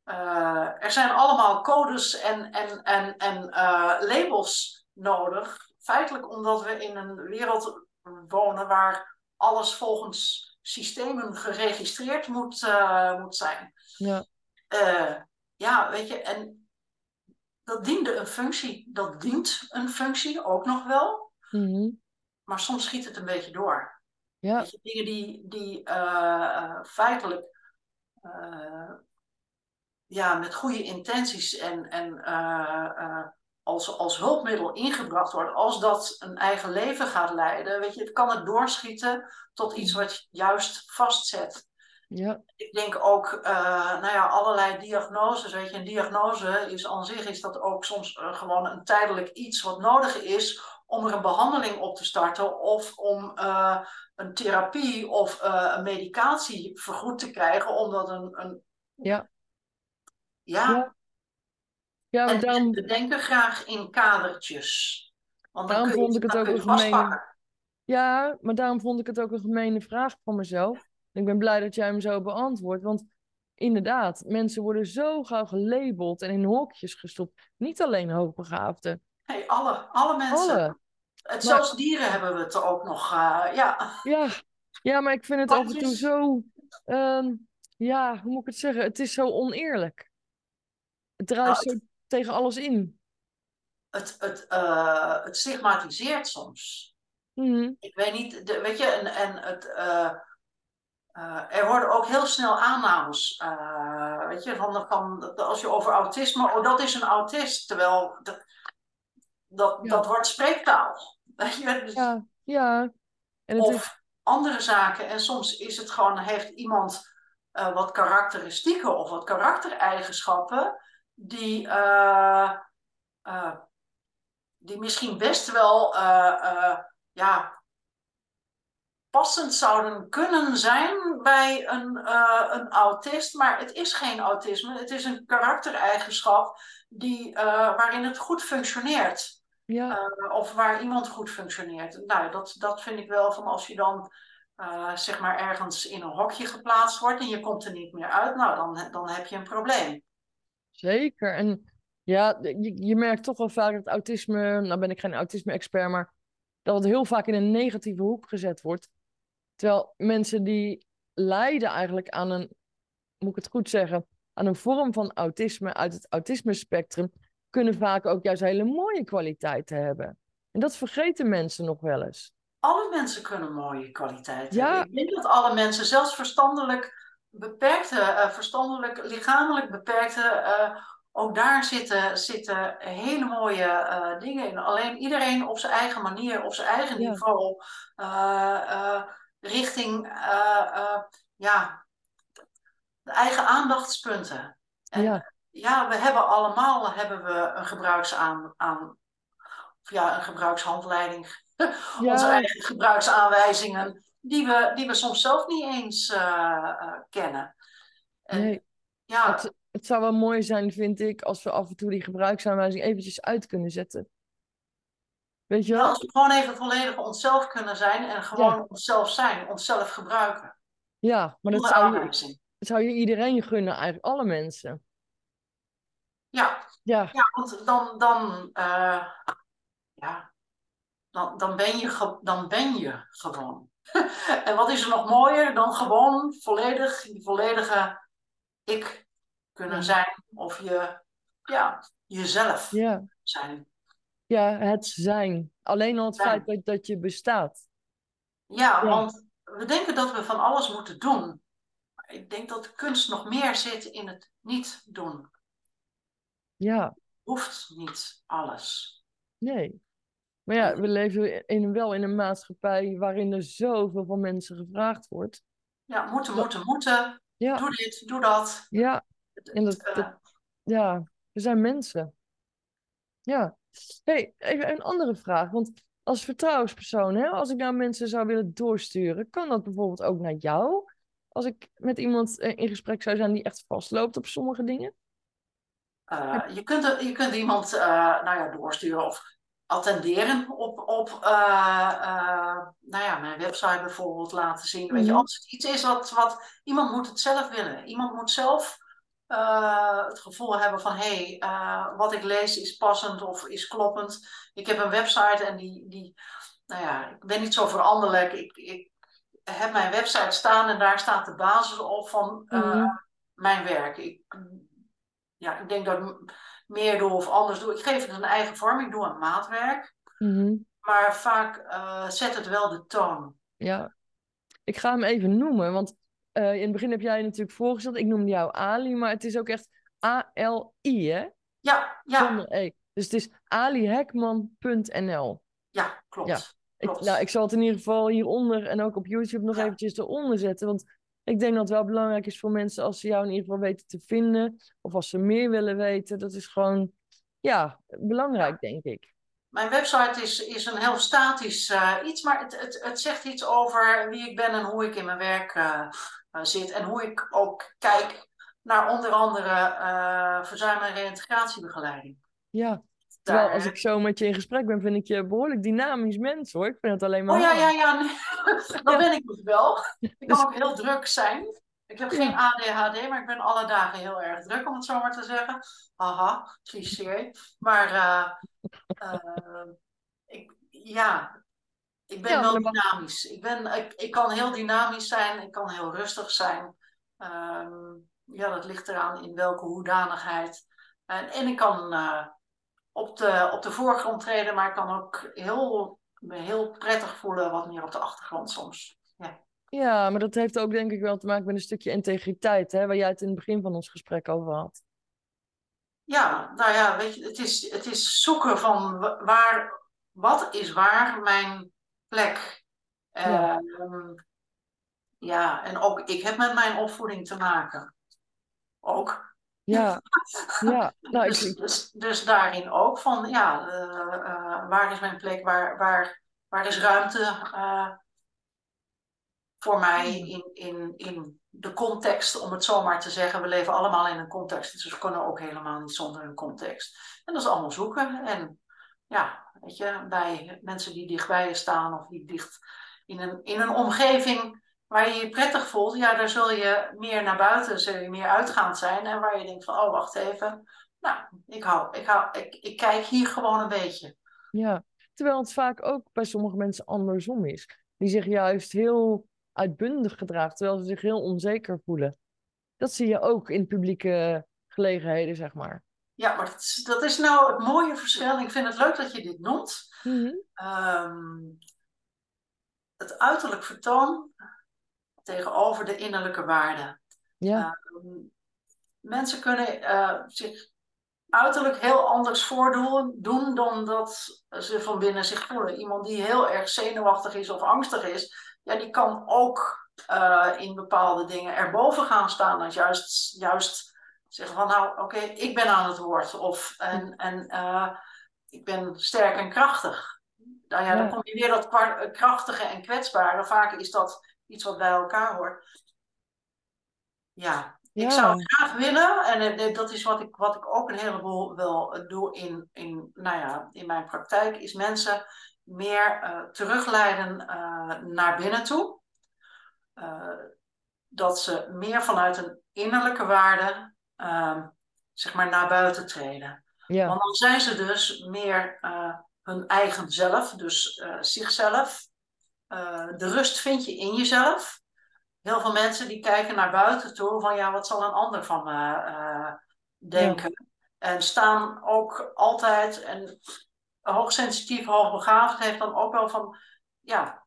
Eh, er zijn allemaal codes en, en, en, en eh, labels nodig. Feitelijk omdat we in een wereld wonen waar alles volgens systemen geregistreerd moet, uh, moet zijn. Ja. ja, weet je, en dat diende een functie. Dat dient een functie ook nog wel. Mhm. Maar soms schiet het een beetje door. Ja. Weet je, dingen die, die feitelijk ja, met goede intenties en, en uh, als, als hulpmiddel ingebracht wordt, als dat een eigen leven gaat leiden, weet je, het kan het doorschieten tot iets wat juist vastzet. Ja. Ik denk ook, uh, nou ja, allerlei diagnoses. Weet je, een diagnose is aan zich is dat ook soms gewoon een tijdelijk iets wat nodig is om er een behandeling op te starten of om uh, een therapie of een medicatie vergoed te krijgen, omdat een, een ja. Ja. Ja, ja en daarom, we denken graag in kadertjes. Want dan daarom vond ik het ook een gemene... Ja, maar daarom vond ik het ook een gemene vraag van mezelf. Ik ben blij dat jij hem zo beantwoordt, want inderdaad, mensen worden zo gauw gelabeld en in hokjes gestopt. Niet alleen hoogbegaafden. Nee, alle, alle mensen. Alle. Het, Maar- Zelfs dieren hebben we het er ook nog. eh, ja. Ja, ja, maar ik vind het af en toe zo... ehm, ja, hoe moet ik het zeggen? Het is zo oneerlijk. Het draait Nou, zo tegen alles in. Het, het, eh, het stigmatiseert soms. Mhm. Ik weet niet, de, weet je, en, en het, eh, eh, er worden ook heel snel aannames. weet je, van, van, als je over autisme, oh dat is een autist. Terwijl dat, dat, Ja. dat wordt spreektaal. *laughs* Weet je, dus- Ja, ja. En het of is... andere zaken. En soms is het gewoon, heeft iemand wat karakteristieken of wat karaktereigenschappen die, eh, eh, die misschien best wel eh, ja, passend zouden kunnen zijn bij een, een autist, maar het is geen autisme. Het is een karaktereigenschap die, waarin het goed functioneert. Ja, of waar iemand goed functioneert. Nou, dat, dat vind ik wel van als je dan uh, zeg maar ergens in een hokje geplaatst wordt en je komt er niet meer uit, nou dan, dan heb je een probleem. Zeker. En ja, je, je merkt toch wel vaak dat autisme... Nou ben ik geen autisme-expert, maar... Dat het heel vaak in een negatieve hoek gezet wordt. Terwijl mensen die lijden eigenlijk aan een... Moet ik het goed zeggen? Aan een vorm van autisme uit het autisme-spectrum... kunnen vaak ook juist hele mooie kwaliteiten hebben. En dat vergeten mensen nog wel eens. Alle mensen kunnen mooie kwaliteiten Ja. hebben. Ik denk dat alle mensen, zelfs verstandelijk beperkte, uh, verstandelijk, lichamelijk beperkte, uh, ook daar zitten, zitten hele mooie uh, dingen in. Alleen iedereen op zijn eigen manier, op zijn eigen Ja. niveau, richting ja, de eigen aandachtspunten. En, Ja. ja, we hebben allemaal hebben we een gebruiksaan, aan, of ja, een gebruikshandleiding *laughs* Ja. onze eigen gebruiksaanwijzingen, die we, die we soms zelf niet eens uh, uh, kennen. En, Nee. Ja, Het, het zou wel mooi zijn, vind ik, als we af en toe die gebruiksaanwijzing eventjes uit kunnen zetten. Weet je ja, wel? als we gewoon even volledig onszelf kunnen zijn en gewoon Ja. onszelf zijn, onszelf gebruiken. Ja, maar dat zou je, dat zou je iedereen gunnen, eigenlijk alle mensen. Ja, Ja, ja, want dan, dan, uh, ja, dan, dan, ben je dan ben je gewoon. *laughs* en wat is er nog mooier dan gewoon volledig, je volledige ik kunnen zijn of je, ja, jezelf ja, zijn. ja, het zijn. Alleen al het Zijn. feit dat, dat je bestaat. Ja, Ja. want we denken dat we van alles moeten doen. Maar ik denk dat de kunst nog meer zit in het niet doen. Ja, Hoeft niet alles. nee. Maar ja, we leven in, wel in een maatschappij waarin er zoveel van mensen gevraagd wordt. Ja, moeten, moeten, moeten. Ja, Doe dit, doe dat. ja, En dat- eh, dat- ja, we zijn mensen. Ja. hey, even een andere vraag. Want als vertrouwenspersoon, hè, als ik nou mensen zou willen doorsturen, kan dat bijvoorbeeld ook naar jou? Als ik met iemand eh, in gesprek zou zijn die echt vastloopt op sommige dingen? eh, je, kunt, je kunt iemand nou ja, doorsturen of attenderen op, op eh, eh, nou ja, mijn website bijvoorbeeld laten zien. Weet je, Mhm. als het iets is wat, wat iemand moet het zelf willen. Iemand moet zelf eh, het gevoel hebben van hé, hey, wat ik lees is passend of is kloppend. Ik heb een website en die, die nou ja, ik ben niet zo veranderlijk. Ik, ik heb mijn website staan en daar staat de basis op van Mhm. mijn werk. Ik, ja, ik denk dat meer doe of anders doe. Ik geef het een eigen vorm, ik doe een maatwerk. Mhm. Maar vaak eh, zet het wel de toon. Ja, ik ga hem even noemen, want eh, in het begin heb jij natuurlijk voorgesteld. Ik noemde jou Ali, maar het is ook echt A-L-I, hè? Ja, ja, Zonder E. Dus het is alihekman.nl. ja, klopt. Ja. Ik, klopt. nou, ik zal het in ieder geval hieronder en ook op YouTube nog Ja. eventjes eronder zetten. Want ik denk dat het wel belangrijk is voor mensen als ze jou in ieder geval weten te vinden. Of als ze meer willen weten. Dat is gewoon, ja, belangrijk, denk ik. Mijn website is, is een heel statisch eh, iets, maar het, het, het zegt iets over wie ik ben en hoe ik in mijn werk eh, eh, zit. En hoe ik ook kijk naar onder andere verzuim- en reïntegratiebegeleiding. Ja, terwijl als ik zo met je in gesprek ben, vind ik je een behoorlijk dynamisch mens, hoor. Ik vind het alleen maar Oh ja, ja, ja. *laughs* nee. Dat Ja. ben ik dus wel. Ik Dus- kan ook heel druk zijn. Ik heb geen ADHD, maar ik ben alle dagen heel erg druk, om het zo maar te zeggen. Haha, cliché. Maar eh, eh, ik, ja, ik ben Ja, wel dynamisch. Ik, ben, ik, ik kan heel dynamisch zijn, ik kan heel rustig zijn. Ehm, ja, dat ligt eraan in welke hoedanigheid. En, en ik kan eh, op, de, op de voorgrond treden, maar ik kan ook heel, heel prettig voelen wat meer op de achtergrond soms. Ja. Ja, maar dat heeft ook denk ik wel te maken met een stukje integriteit, hè, waar jij het in het begin van ons gesprek over had. Ja, nou ja, weet je, het is, het is zoeken van wa- waar, wat is waar mijn plek. Ja. Ehm, ja, en ook ik heb met mijn opvoeding te maken. Ook. Ja, *laughs* ja. Nou, Dus, ik- dus, dus daarin ook van, ja, eh, eh, waar is mijn plek, waar, waar, waar is ruimte eh, voor mij in, in, in de context, om het zo maar te zeggen. We leven allemaal in een context, dus we kunnen ook helemaal niet zonder een context. En dat is allemaal zoeken. En ja, weet je, bij mensen die dichtbij je staan of die dicht in een, in een omgeving waar je je prettig voelt, ja, daar zul je meer naar buiten, zul je meer uitgaand zijn. En waar je denkt van, oh, wacht even. Nou, ik, hou, ik, hou, ik, ik kijk hier gewoon een beetje. ja. Terwijl het vaak ook bij sommige mensen andersom is. Die zich juist heel uitbundig gedragen, terwijl ze zich heel onzeker voelen. Dat zie je ook in publieke gelegenheden, zeg maar. Ja, maar dat is, dat is nou het mooie verschil. Ik vind het leuk dat je dit noemt. Mhm. Ehm, het uiterlijk vertoon tegenover de innerlijke waarde. Ja, Ehm, mensen kunnen eh, zich uiterlijk heel anders voordoen doen dan dat ze van binnen zich voelen. Iemand die heel erg zenuwachtig is of angstig is, ja, die kan ook eh, in bepaalde dingen erboven gaan staan. En juist, juist zeggen van nou, oké, ik ben aan het woord. Of en, en eh, ik ben sterk en krachtig. Nou ja, dan kom je weer dat krachtige en kwetsbare. Vaak is dat iets wat bij elkaar hoort. Ja, ik zou graag willen, en eh, dat is wat ik, wat ik ook een heleboel wil doen in, in, nou ja, in mijn praktijk, is mensen meer eh, terugleiden eh, naar binnen toe. Eh, dat ze meer vanuit een innerlijke waarde, eh, zeg maar, naar buiten treden. ja, Want dan zijn ze dus meer eh, hun eigen zelf, dus eh, zichzelf. Eh, de rust vind je in jezelf. Heel veel mensen die kijken naar buiten toe van ja, wat zal een ander van me eh, denken. En staan ook altijd, en hoogsensitief, hoogbegaafd heeft dan ook wel van, ja,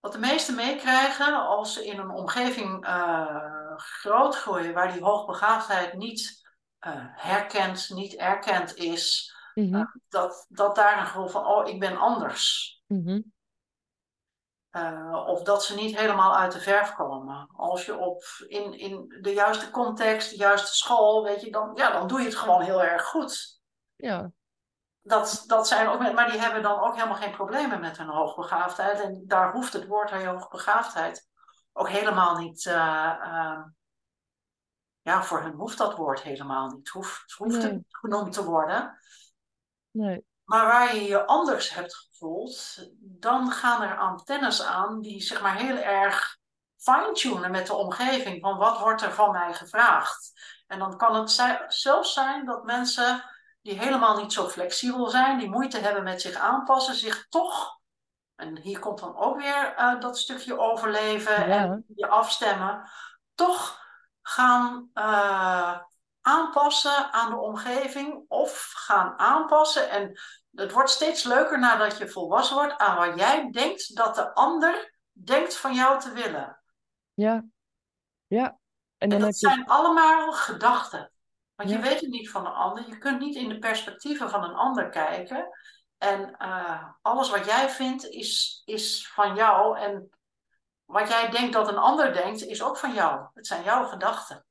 wat de meesten meekrijgen als ze in een omgeving eh grootgroeien waar die hoogbegaafdheid niet eh, herkend, niet erkend is, mhm, dat, dat daar een gevoel van, oh, ik ben anders. mhm. Uh, of dat ze niet helemaal uit de verf komen. Als je op, in, in de juiste context, de juiste school, weet je, dan, ja, dan doe je het gewoon heel erg goed. Ja, Dat, dat zijn ook, maar die hebben dan ook helemaal geen problemen met hun hoogbegaafdheid. En daar hoeft het woord hoogbegaafdheid ook helemaal niet. Uh, uh, ja, voor hen hoeft dat woord helemaal niet. Hoeft, hoeft Nee. het genoemd te worden. nee. Maar waar je je anders hebt gevoeld, dan gaan er antennes aan die zeg maar heel erg fine-tunen met de omgeving. Van wat wordt er van mij gevraagd? En dan kan het zelfs zijn dat mensen die helemaal niet zo flexibel zijn, die moeite hebben met zich aanpassen, zich toch, en hier komt dan ook weer uh, dat stukje overleven en je afstemmen, toch gaan uh, aanpassen aan de omgeving of gaan aanpassen. En het wordt steeds leuker nadat je volwassen wordt aan wat jij denkt dat de ander denkt van jou te willen. Ja, ja. En, dan dat zijn allemaal gedachten. Want je weet het niet van een ander. Je kunt niet in de perspectieven van een ander kijken. En uh, alles wat jij vindt is, is van jou. En wat jij denkt dat een ander denkt, is ook van jou. Het zijn jouw gedachten.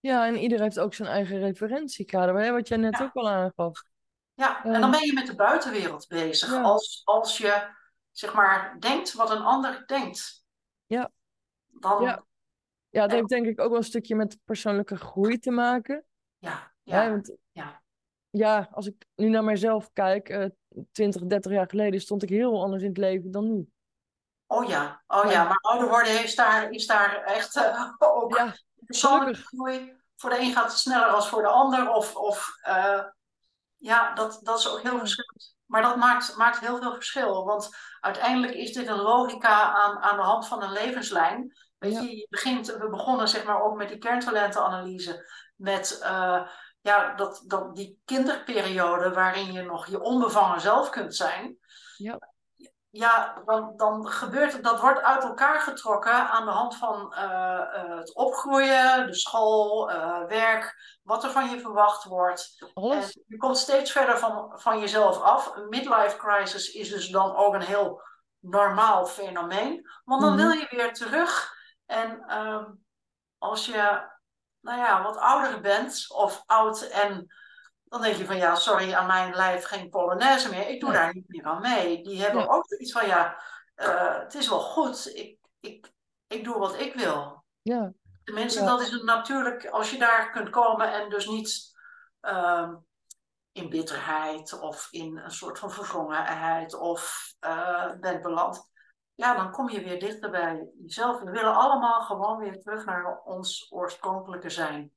Ja, en ieder heeft ook zijn eigen referentiekader, wat jij net ook al aangaf. Ja, en dan ben je met de buitenwereld bezig. Als, als je, zeg maar, denkt wat een ander denkt. Ja. Dan, ja. ja, dat heeft denk ik ook wel een stukje met persoonlijke groei te maken. Ja, ja, want, ja. ja, als ik nu naar mijzelf kijk, uh, 20, 30 jaar geleden stond ik heel anders in het leven dan nu. Oh ja, oh ja, maar ouder worden heeft daar, is daar echt uh, *laughs* ook ja, persoonlijke groei. Voor de een gaat het sneller als voor de ander. Of, of uh, ja, dat, dat is ook heel verschillend. Maar dat maakt, maakt heel veel verschil. Want uiteindelijk is dit een logica aan, aan de hand van een levenslijn. Weet je, je begint, we begonnen zeg maar ook met die kerntalentenanalyse. Met uh, ja, dat, dat, die kinderperiode waarin je nog je onbevangen zelf kunt zijn. Ja ja, dan, dan gebeurt het, dat wordt uit elkaar getrokken aan de hand van uh, uh, het opgroeien, de school, uh, werk, wat er van je verwacht wordt. En je komt steeds verder van, van jezelf af. Een midlife crisis is dus dan ook een heel normaal fenomeen, want dan mm -hmm. wil je weer terug. En ehm, als je, nou ja, wat ouder bent of oud en dan denk je van ja, sorry, aan mijn lijf geen Polonaise meer. Ik doe daar niet meer aan mee. Die hebben ook iets van ja, uh, het is wel goed. Ik, ik, ik doe wat ik wil. Ja. Tenminste, dat is natuurlijk, als je daar kunt komen en dus niet uh, in bitterheid of in een soort van verwrongenheid of uh, bent beland. Ja, dan kom je weer dichter bij jezelf. We willen allemaal gewoon weer terug naar ons oorspronkelijke zijn.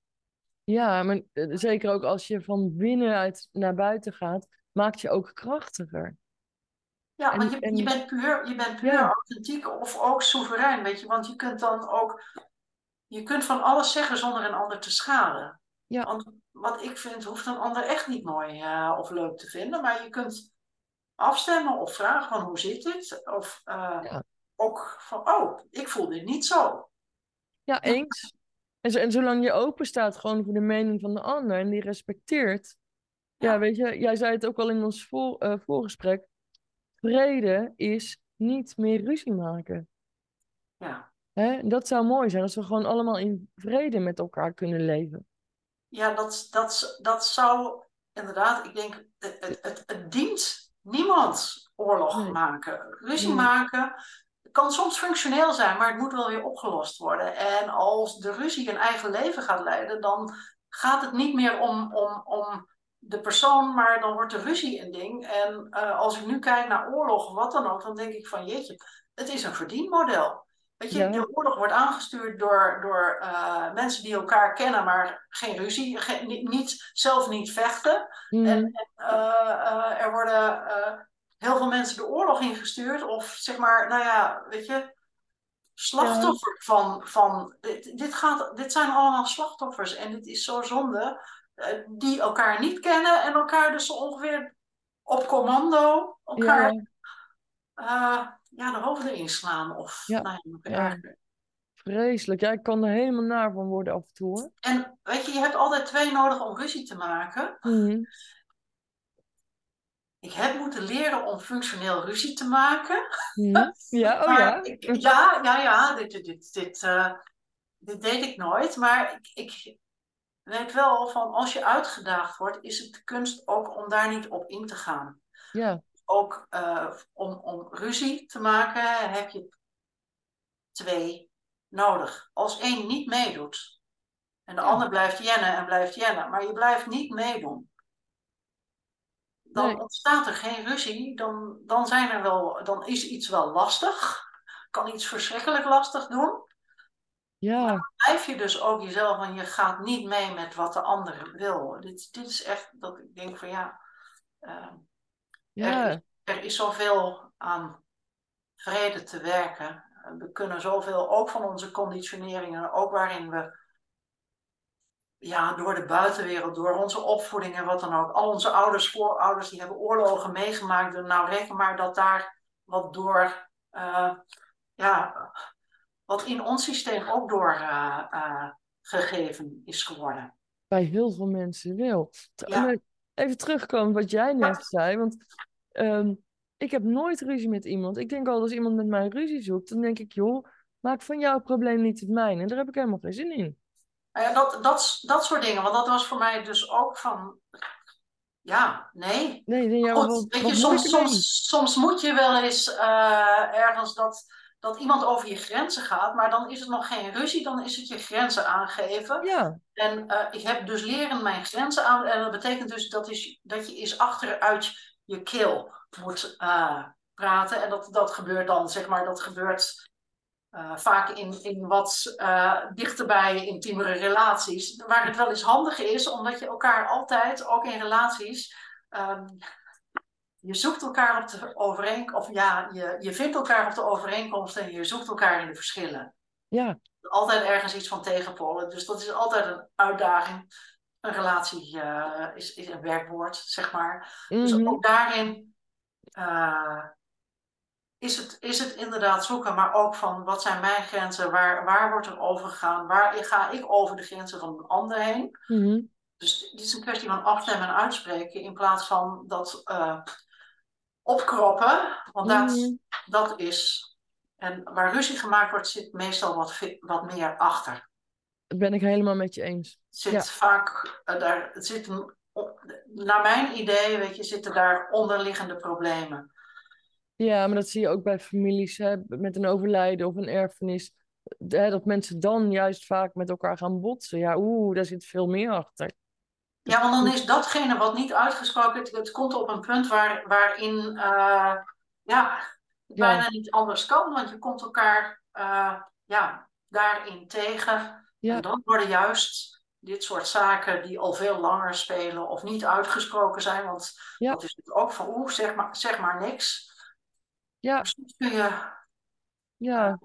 Ja, maar eh, zeker ook als je van binnenuit naar buiten gaat, maakt je ook krachtiger. Ja, want je, je bent puur, je bent puur authentiek of ook soeverein, weet je. Want je kunt dan ook, je kunt van alles zeggen zonder een ander te schaden. Ja. Want wat ik vind, hoeft een ander echt niet mooi uh, of leuk te vinden. Maar je kunt afstemmen of vragen van hoe zit dit? Of uh, ja. ook van, oh, ik voel dit niet zo. Ja, eens. En, zo, en zolang je open staat gewoon voor de mening van de ander en die respecteert. Ja, weet je, jij zei het ook al in ons voor, uh, voorgesprek. Vrede is niet meer ruzie maken. Ja. Hè? Dat zou mooi zijn als we gewoon allemaal in vrede met elkaar kunnen leven. Ja, dat, dat, dat zou inderdaad, ik denk, het, het, het dient niemand oorlog nee. maken. Ruzie nee. maken kan soms functioneel zijn, maar het moet wel weer opgelost worden. En als de ruzie een eigen leven gaat leiden, dan gaat het niet meer om, om, om de persoon, maar dan wordt de ruzie een ding. En uh, als ik nu kijk naar oorlog of wat dan ook, dan denk ik van jeetje, het is een verdienmodel. Weet je, ja. de oorlog wordt aangestuurd door, door uh, mensen die elkaar kennen, maar geen ruzie, geen, niet, zelf niet vechten. Mm. En, en uh, er worden heel veel mensen de oorlog ingestuurd. Of zeg maar, nou ja, weet je, slachtoffer van. van dit, dit, gaat, dit zijn allemaal slachtoffers. En het is zo zonde. Uh, die elkaar niet kennen en elkaar dus ongeveer op commando elkaar ja, uh, ja de hoofden inslaan. Of ja. nou, ja, Vreselijk. Ja, ik kan er helemaal naar van worden af en toe. Hoor. En weet je, je hebt altijd twee nodig om ruzie te maken. Mm -hmm. Ik heb moeten leren om functioneel ruzie te maken. Mm. Ja, oh ja. Ik, ja, ja, ja. Dit, dit, dit, dit, uh, dit deed ik nooit. Maar ik, ik weet wel van als je uitgedaagd wordt, is het de kunst ook om daar niet op in te gaan. Ja. Ook uh, om, om ruzie te maken heb je twee nodig. Als één niet meedoet en de ja. ander blijft jennen en blijft jennen, maar je blijft niet meedoen dan nee. ontstaat er geen ruzie. Dan, dan, zijn er wel, dan is iets wel lastig. Kan iets verschrikkelijk lastig doen. Ja, Blijf je dus ook jezelf en je gaat niet mee met wat de ander wil. Dit, dit is echt dat ik denk van ja, eh, er, ja, is, er is zoveel aan vrede te werken. We kunnen zoveel, ook van onze conditioneringen, ook waarin we ja, door de buitenwereld, door onze opvoeding en wat dan ook. Al onze ouders, voorouders, die hebben oorlogen meegemaakt. Nou, reken maar dat daar wat door, eh, ja, wat in ons systeem ook door uh, uh, gegeven is geworden. bij heel veel mensen wel. Ja. Even terugkomen wat jij net zei, want ehm, ik heb nooit ruzie met iemand. Ik denk al als iemand met mij ruzie zoekt, dan denk ik, joh, maak van jouw probleem niet het mijne. En daar heb ik helemaal geen zin in. Ja, dat, dat, dat soort dingen, want dat was voor mij dus ook van, ja, nee. Nee, nee ja, wat, weet wat je, soms, soms, soms moet je wel eens eh, ergens dat, dat iemand over je grenzen gaat, maar dan is het nog geen ruzie, dan is het je grenzen aangeven. Ja, En eh, ik heb dus leren mijn grenzen aan. En dat betekent dus dat, is, dat je eens achteruit je keel moet eh, praten. En dat, dat gebeurt dan, zeg maar, dat gebeurt eh, vaak in, in wat uh, dichterbij intiemere relaties. Waar het wel eens handig is, omdat je elkaar altijd, ook in relaties. Um, je zoekt elkaar op de overeenkomst, of ja, je, je vindt elkaar op de overeenkomst en je zoekt elkaar in de verschillen ja, altijd ergens iets van tegenpolen. Dus dat is altijd een uitdaging. Een relatie uh, is, is een werkwoord, zeg maar. mhm, Dus ook daarin is, het, is het inderdaad zoeken, maar ook van wat zijn mijn grenzen, waar, waar wordt er over gegaan, waar ga ik over de grenzen van een ander heen. mhm. Dus dit is een kwestie van afstemmen en uitspreken in plaats van dat uh, opkroppen, want dat, Mhm. dat is en waar ruzie gemaakt wordt, zit meestal wat, wat meer achter. Dat ben ik helemaal met je eens. Zit Ja. vaak, uh, daar, zit naar mijn idee, weet je, zitten daar onderliggende problemen. Ja, maar dat zie je ook bij families hè, met een overlijden of een erfenis. Hè, dat mensen dan juist vaak met elkaar gaan botsen. Ja, oeh, daar zit veel meer achter. Ja, want dan is datgene wat niet uitgesproken, het, het komt op een punt waar, waarin uh, ja, het Ja. bijna niet anders kan, want je komt elkaar uh, ja, daarin tegen. Ja. En dan worden juist dit soort zaken die al veel langer spelen of niet uitgesproken zijn, want Ja. dat is natuurlijk ook van oeh, zeg maar, zeg maar niks. Ja, Dus soms kun je, ja,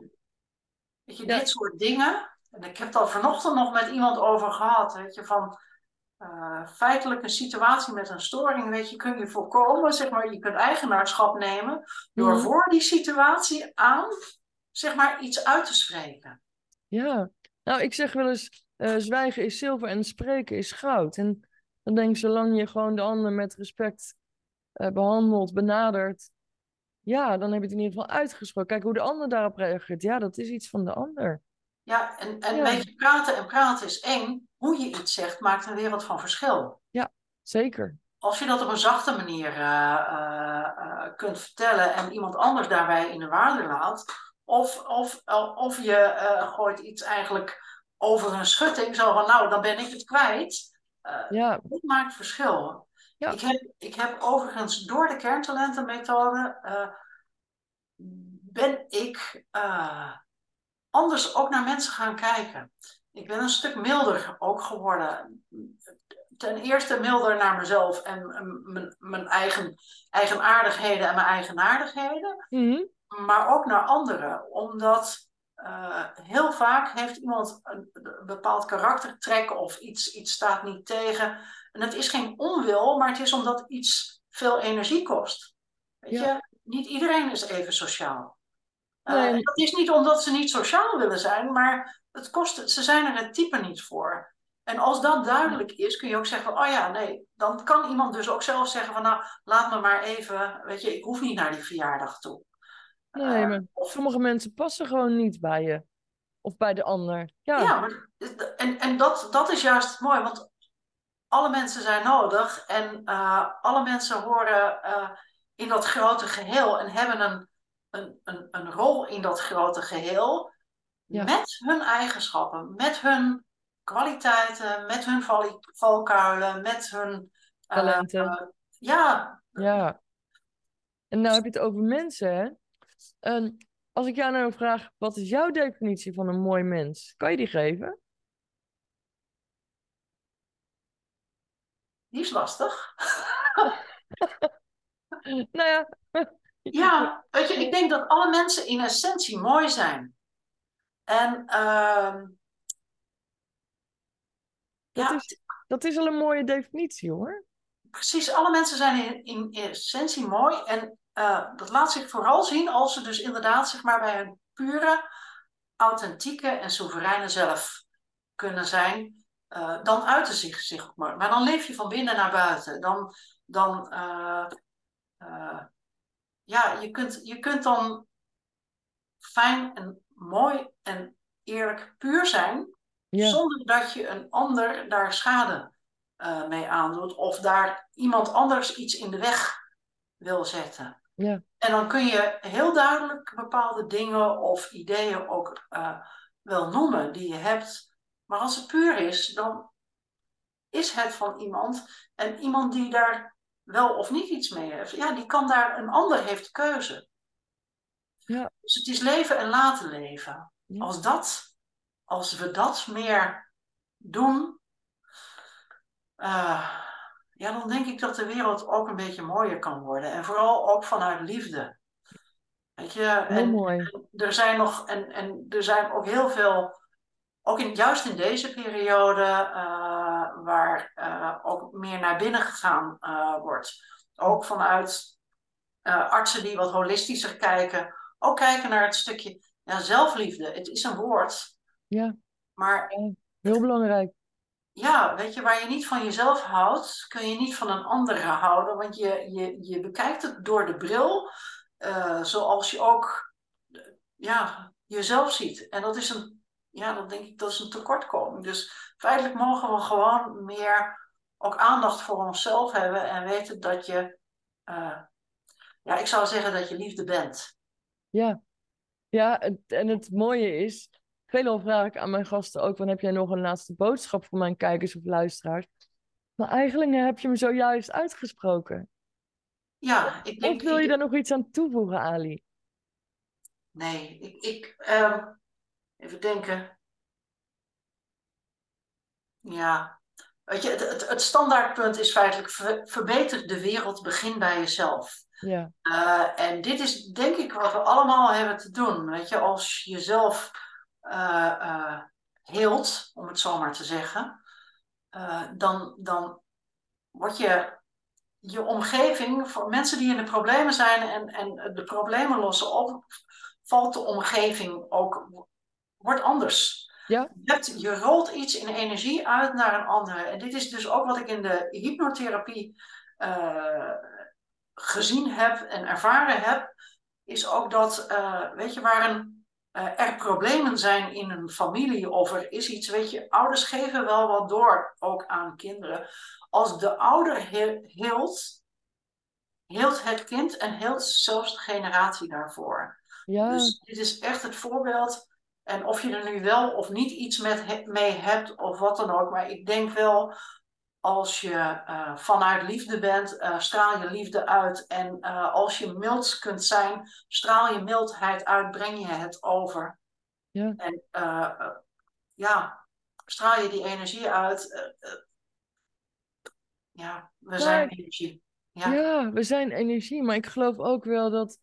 weet je, Ja. dit soort dingen, en ik heb het al vanochtend nog met iemand over gehad, weet je, van uh, feitelijk een situatie met een storing, weet je, kun je voorkomen, zeg maar, je kunt eigenaarschap nemen door Mhm. voor die situatie aan, zeg maar, iets uit te spreken. ja. Nou, ik zeg wel eens, eh, zwijgen is zilver en spreken is goud. En dan denk ik, zolang je gewoon de ander met respect eh, behandelt, benadert, ja, dan heb je het in ieder geval uitgesproken. Kijk hoe de ander daarop reageert. Ja, dat is iets van de ander. Ja, en, en Ja. weet je, praten en praten is één. Hoe je iets zegt maakt een wereld van verschil. Zeker. Als je dat op een zachte manier uh, uh, uh, kunt vertellen en iemand anders daarbij in de waarde laat, of, of, of je uh, gooit iets eigenlijk over een schutting, zo van nou, dan ben ik het kwijt. Ja, Dat maakt verschil. Ja. Ik, heb, ik heb overigens door de kerntalentenmethode uh, ben ik uh, anders ook naar mensen gaan kijken. Ik ben een stuk milder ook geworden. Ten eerste milder naar mezelf en mijn eigen eigenaardigheden en mijn eigenaardigheden. Mhm. Maar ook naar anderen. Omdat uh, heel vaak heeft iemand een, een bepaald karaktertrek of iets, iets staat niet tegen. En het is geen onwil, maar het is omdat iets veel energie kost. Weet Ja. je, niet iedereen is even sociaal. Uh, Nee. dat is niet omdat ze niet sociaal willen zijn, maar het kost, ze zijn er het type niet voor. En als dat duidelijk is, kun je ook zeggen van, oh ja, nee, dan kan iemand dus ook zelf zeggen van, nou, laat me maar even, weet je, ik hoef niet naar die verjaardag toe. Nee, Uh, maar sommige mensen passen gewoon niet bij je. Of bij de ander. Ja, Ja, maar, en, en dat, dat is juist mooi, want alle mensen zijn nodig en uh, alle mensen horen uh, in dat grote geheel en hebben een, een, een, een rol in dat grote geheel Ja. met hun eigenschappen, met hun kwaliteiten, met hun val, valkuilen, met hun uh, talenten. ja, Ja. En nou heb je het over mensen, hè. En als ik jou nou vraag, wat is jouw definitie van een mooi mens? Kan je die geven? Die is lastig. *laughs* nou ja. ja, weet je, ik denk dat alle mensen in essentie mooi zijn. En uh, dat, is, dat is al een mooie definitie hoor. Precies, alle mensen zijn in, in essentie mooi. En uh, dat laat zich vooral zien als ze dus inderdaad zeg maar, bij hun pure, authentieke en soevereine zelf kunnen zijn. Uh, dan uiten zich, zich maar. Maar dan leef je van binnen naar buiten. Dan, dan uh, ja, je kunt, je kunt dan fijn en mooi en eerlijk puur zijn. Ja. Zonder dat je een ander daar schade mee aandoet. Of daar iemand anders iets in de weg wil zetten. Ja. En dan kun je heel duidelijk bepaalde dingen of ideeën ook wel noemen die je hebt. Maar als het puur is, dan is het van iemand. En iemand die daar wel of niet iets mee heeft, ja, die kan daar, een ander heeft keuze. Ja. Dus het is leven en laten leven. Ja. Als, dat, als we dat meer doen, uh, ja, dan denk ik dat de wereld ook een beetje mooier kan worden. En vooral ook vanuit liefde. Weet je, en, mooi. er zijn nog, en, en er zijn ook heel veel, ook in, juist in deze periode, uh, waar uh, ook meer naar binnen gegaan uh, wordt. Ook vanuit artsen die wat holistischer kijken. Ook kijken naar het stukje ja, zelfliefde. Het is een woord. Ja. Maar heel belangrijk ja, weet je, waar je niet van jezelf houdt, kun je niet van een andere houden. Want je, je, je bekijkt het door de bril, zoals je ook ja, jezelf ziet. En dat is een, ja, dan denk ik, dat is een tekortkoming. Dus feitelijk mogen we gewoon meer ook aandacht voor onszelf hebben en weten dat je, uh, ja, ik zou zeggen dat je liefde bent. Ja, ja en het mooie is, Veelal vraag ik aan mijn gasten ook: van, heb jij nog een laatste boodschap voor mijn kijkers of luisteraars? Maar eigenlijk heb je me zojuist uitgesproken. Ja, ik denk. Of wil je daar nog iets aan toevoegen, Ali? Nee, ik. ik um, even denken. Ja. Weet je, het, het, het standaardpunt is feitelijk: ver, verbeter de wereld, begin bij jezelf. Ja. Uh, en dit is denk ik wat we allemaal hebben te doen. Weet je, als jezelf uh, uh, heelt, om het zo maar te zeggen, dan, dan wordt je, je omgeving, voor mensen die in de problemen zijn en, en de problemen lossen op, valt de omgeving ook, wordt anders. Ja. Je, hebt, je rolt iets in energie uit naar een andere. En dit is dus ook wat ik in de hypnotherapie gezien heb en ervaren heb, is ook dat, weet je, waar een uh, er problemen zijn in een familie of er is iets, weet je, ouders geven wel wat door, ook aan kinderen. Als de ouder heelt, heelt het kind en heelt zelfs de generatie daarvoor. Ja. Dus dit is echt het voorbeeld. En of je er nu wel of niet iets met mee hebt of wat dan ook, maar ik denk wel als je uh, vanuit liefde bent, uh, straal je liefde uit. En uh, als je mild kunt zijn, straal je mildheid uit, breng je het over. Ja. En ja, straal je die energie uit. ja, we zijn energie. Ja. ja, we zijn energie, maar ik geloof ook wel dat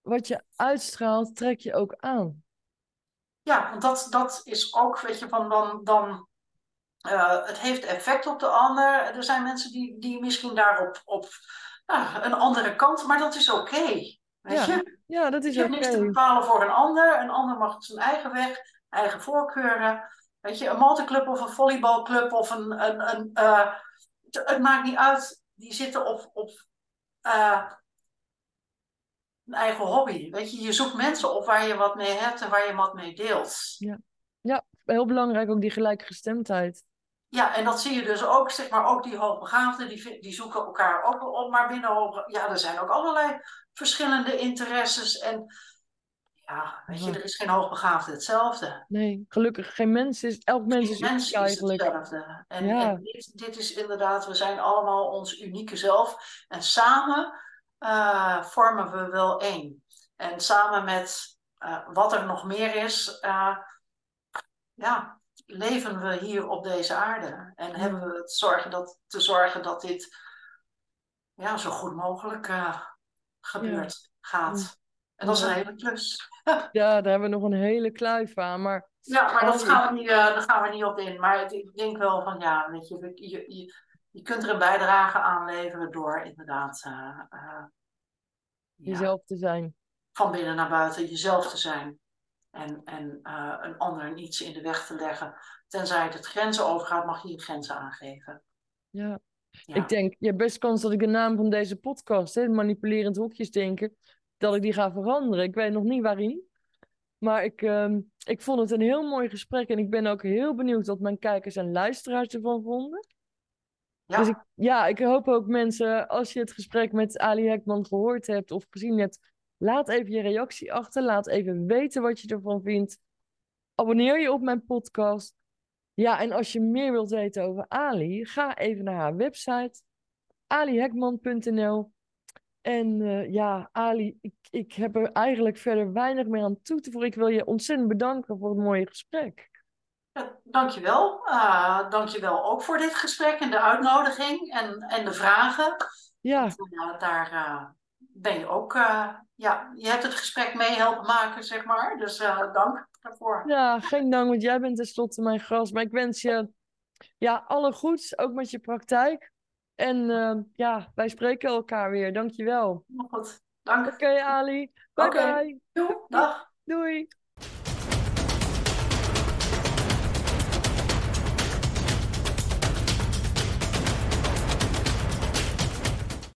wat je uitstraalt, trek je ook aan. Ja, want dat, dat is ook, weet je, van dan, dan uh, het heeft effect op de ander. Er zijn mensen die, die misschien daarop op nou, een andere kant, maar dat is oké. Okay, weet ja. je? Ja, dat is je oké. hebt niks te bepalen voor een ander. Een ander mag zijn eigen weg, eigen voorkeuren. Weet je, een multiclub of een volleybalclub of een. een, een uh, het, het, maakt niet uit. Die zitten op, op uh, een eigen hobby. Weet je, je zoekt mensen op waar je wat mee hebt en waar je wat mee deelt. Ja, ja heel belangrijk ook die gelijkgestemdheid. Ja, en dat zie je dus ook, zeg maar, ook die hoogbegaafden, die, die zoeken elkaar ook op, maar binnen hoog, ja, er zijn ook allerlei verschillende interesses en ja, weet je, er is geen hoogbegaafde hetzelfde. Nee, gelukkig, geen mens is, elk mens is, mens is eigenlijk. hetzelfde. En, ja. en dit, dit, is inderdaad, we zijn allemaal ons unieke zelf en samen uh, vormen we wel één. En samen met eh, wat er nog meer is, uh, ja, leven we hier op deze aarde. En hebben we het zorgen dat, te zorgen dat dit ja, zo goed mogelijk gebeurt, gaat. En dat is een hele klus. *laughs* Ja, daar hebben we nog een hele kluif aan. Maar, ja, maar dat gaan we niet, daar gaan we niet op in. Maar ik denk wel van ja, weet je, je, je, je kunt er een bijdrage aan leveren door inderdaad uh, ja, jezelf te zijn. van binnen naar buiten jezelf te zijn. En, en uh, een ander iets in de weg te leggen. Tenzij het grenzen overgaat, mag je je grenzen aangeven. Ja. Ja. Ik denk, je hebt best kans dat ik de naam van deze podcast, hè, manipulerend hokjes denken, dat ik die ga veranderen. Ik weet nog niet waarin. Maar ik, uh, ik vond het een heel mooi gesprek en ik ben ook heel benieuwd wat mijn kijkers en luisteraars ervan vonden. Ja. Dus ik, ja, ik hoop ook mensen, als je het gesprek met Ali Hekman gehoord hebt of gezien hebt, laat even je reactie achter. Laat even weten wat je ervan vindt. Abonneer je op mijn podcast. Ja, en als je meer wilt weten over Ali, ga even naar haar website, alihekman.nl. En uh, ja, Ali, ik, ik heb er eigenlijk verder weinig meer aan toe te voegen. Ik wil je ontzettend bedanken voor het mooie gesprek. Ja, dankjewel. Uh, dankjewel ook voor dit gesprek en de uitnodiging en, en de vragen. Ja. Want, uh, daar uh, ben je ook, ja, je hebt het gesprek mee helpen maken, zeg maar. Dus dank daarvoor. Ja, geen dank, want jij bent tenslotte mijn gast. Maar ik wens je ja, alle goeds, ook met je praktijk. En ja, wij spreken elkaar weer. Dankjewel. Goed, dank. Oké, okay, Ali. Bye okay. bye. Doei, dag. Doei.